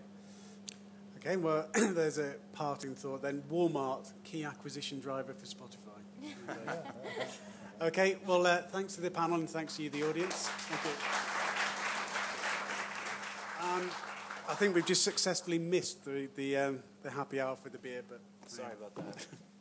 Okay, well, [CLEARS THROAT] there's a parting thought then. Walmart, key acquisition driver for Spotify. [LAUGHS] okay, well, uh, thanks to the panel and thanks to you, the audience. Thank you. Um, I think we've just successfully missed the, the, um, the happy hour for the beer, but Sorry about that. [LAUGHS]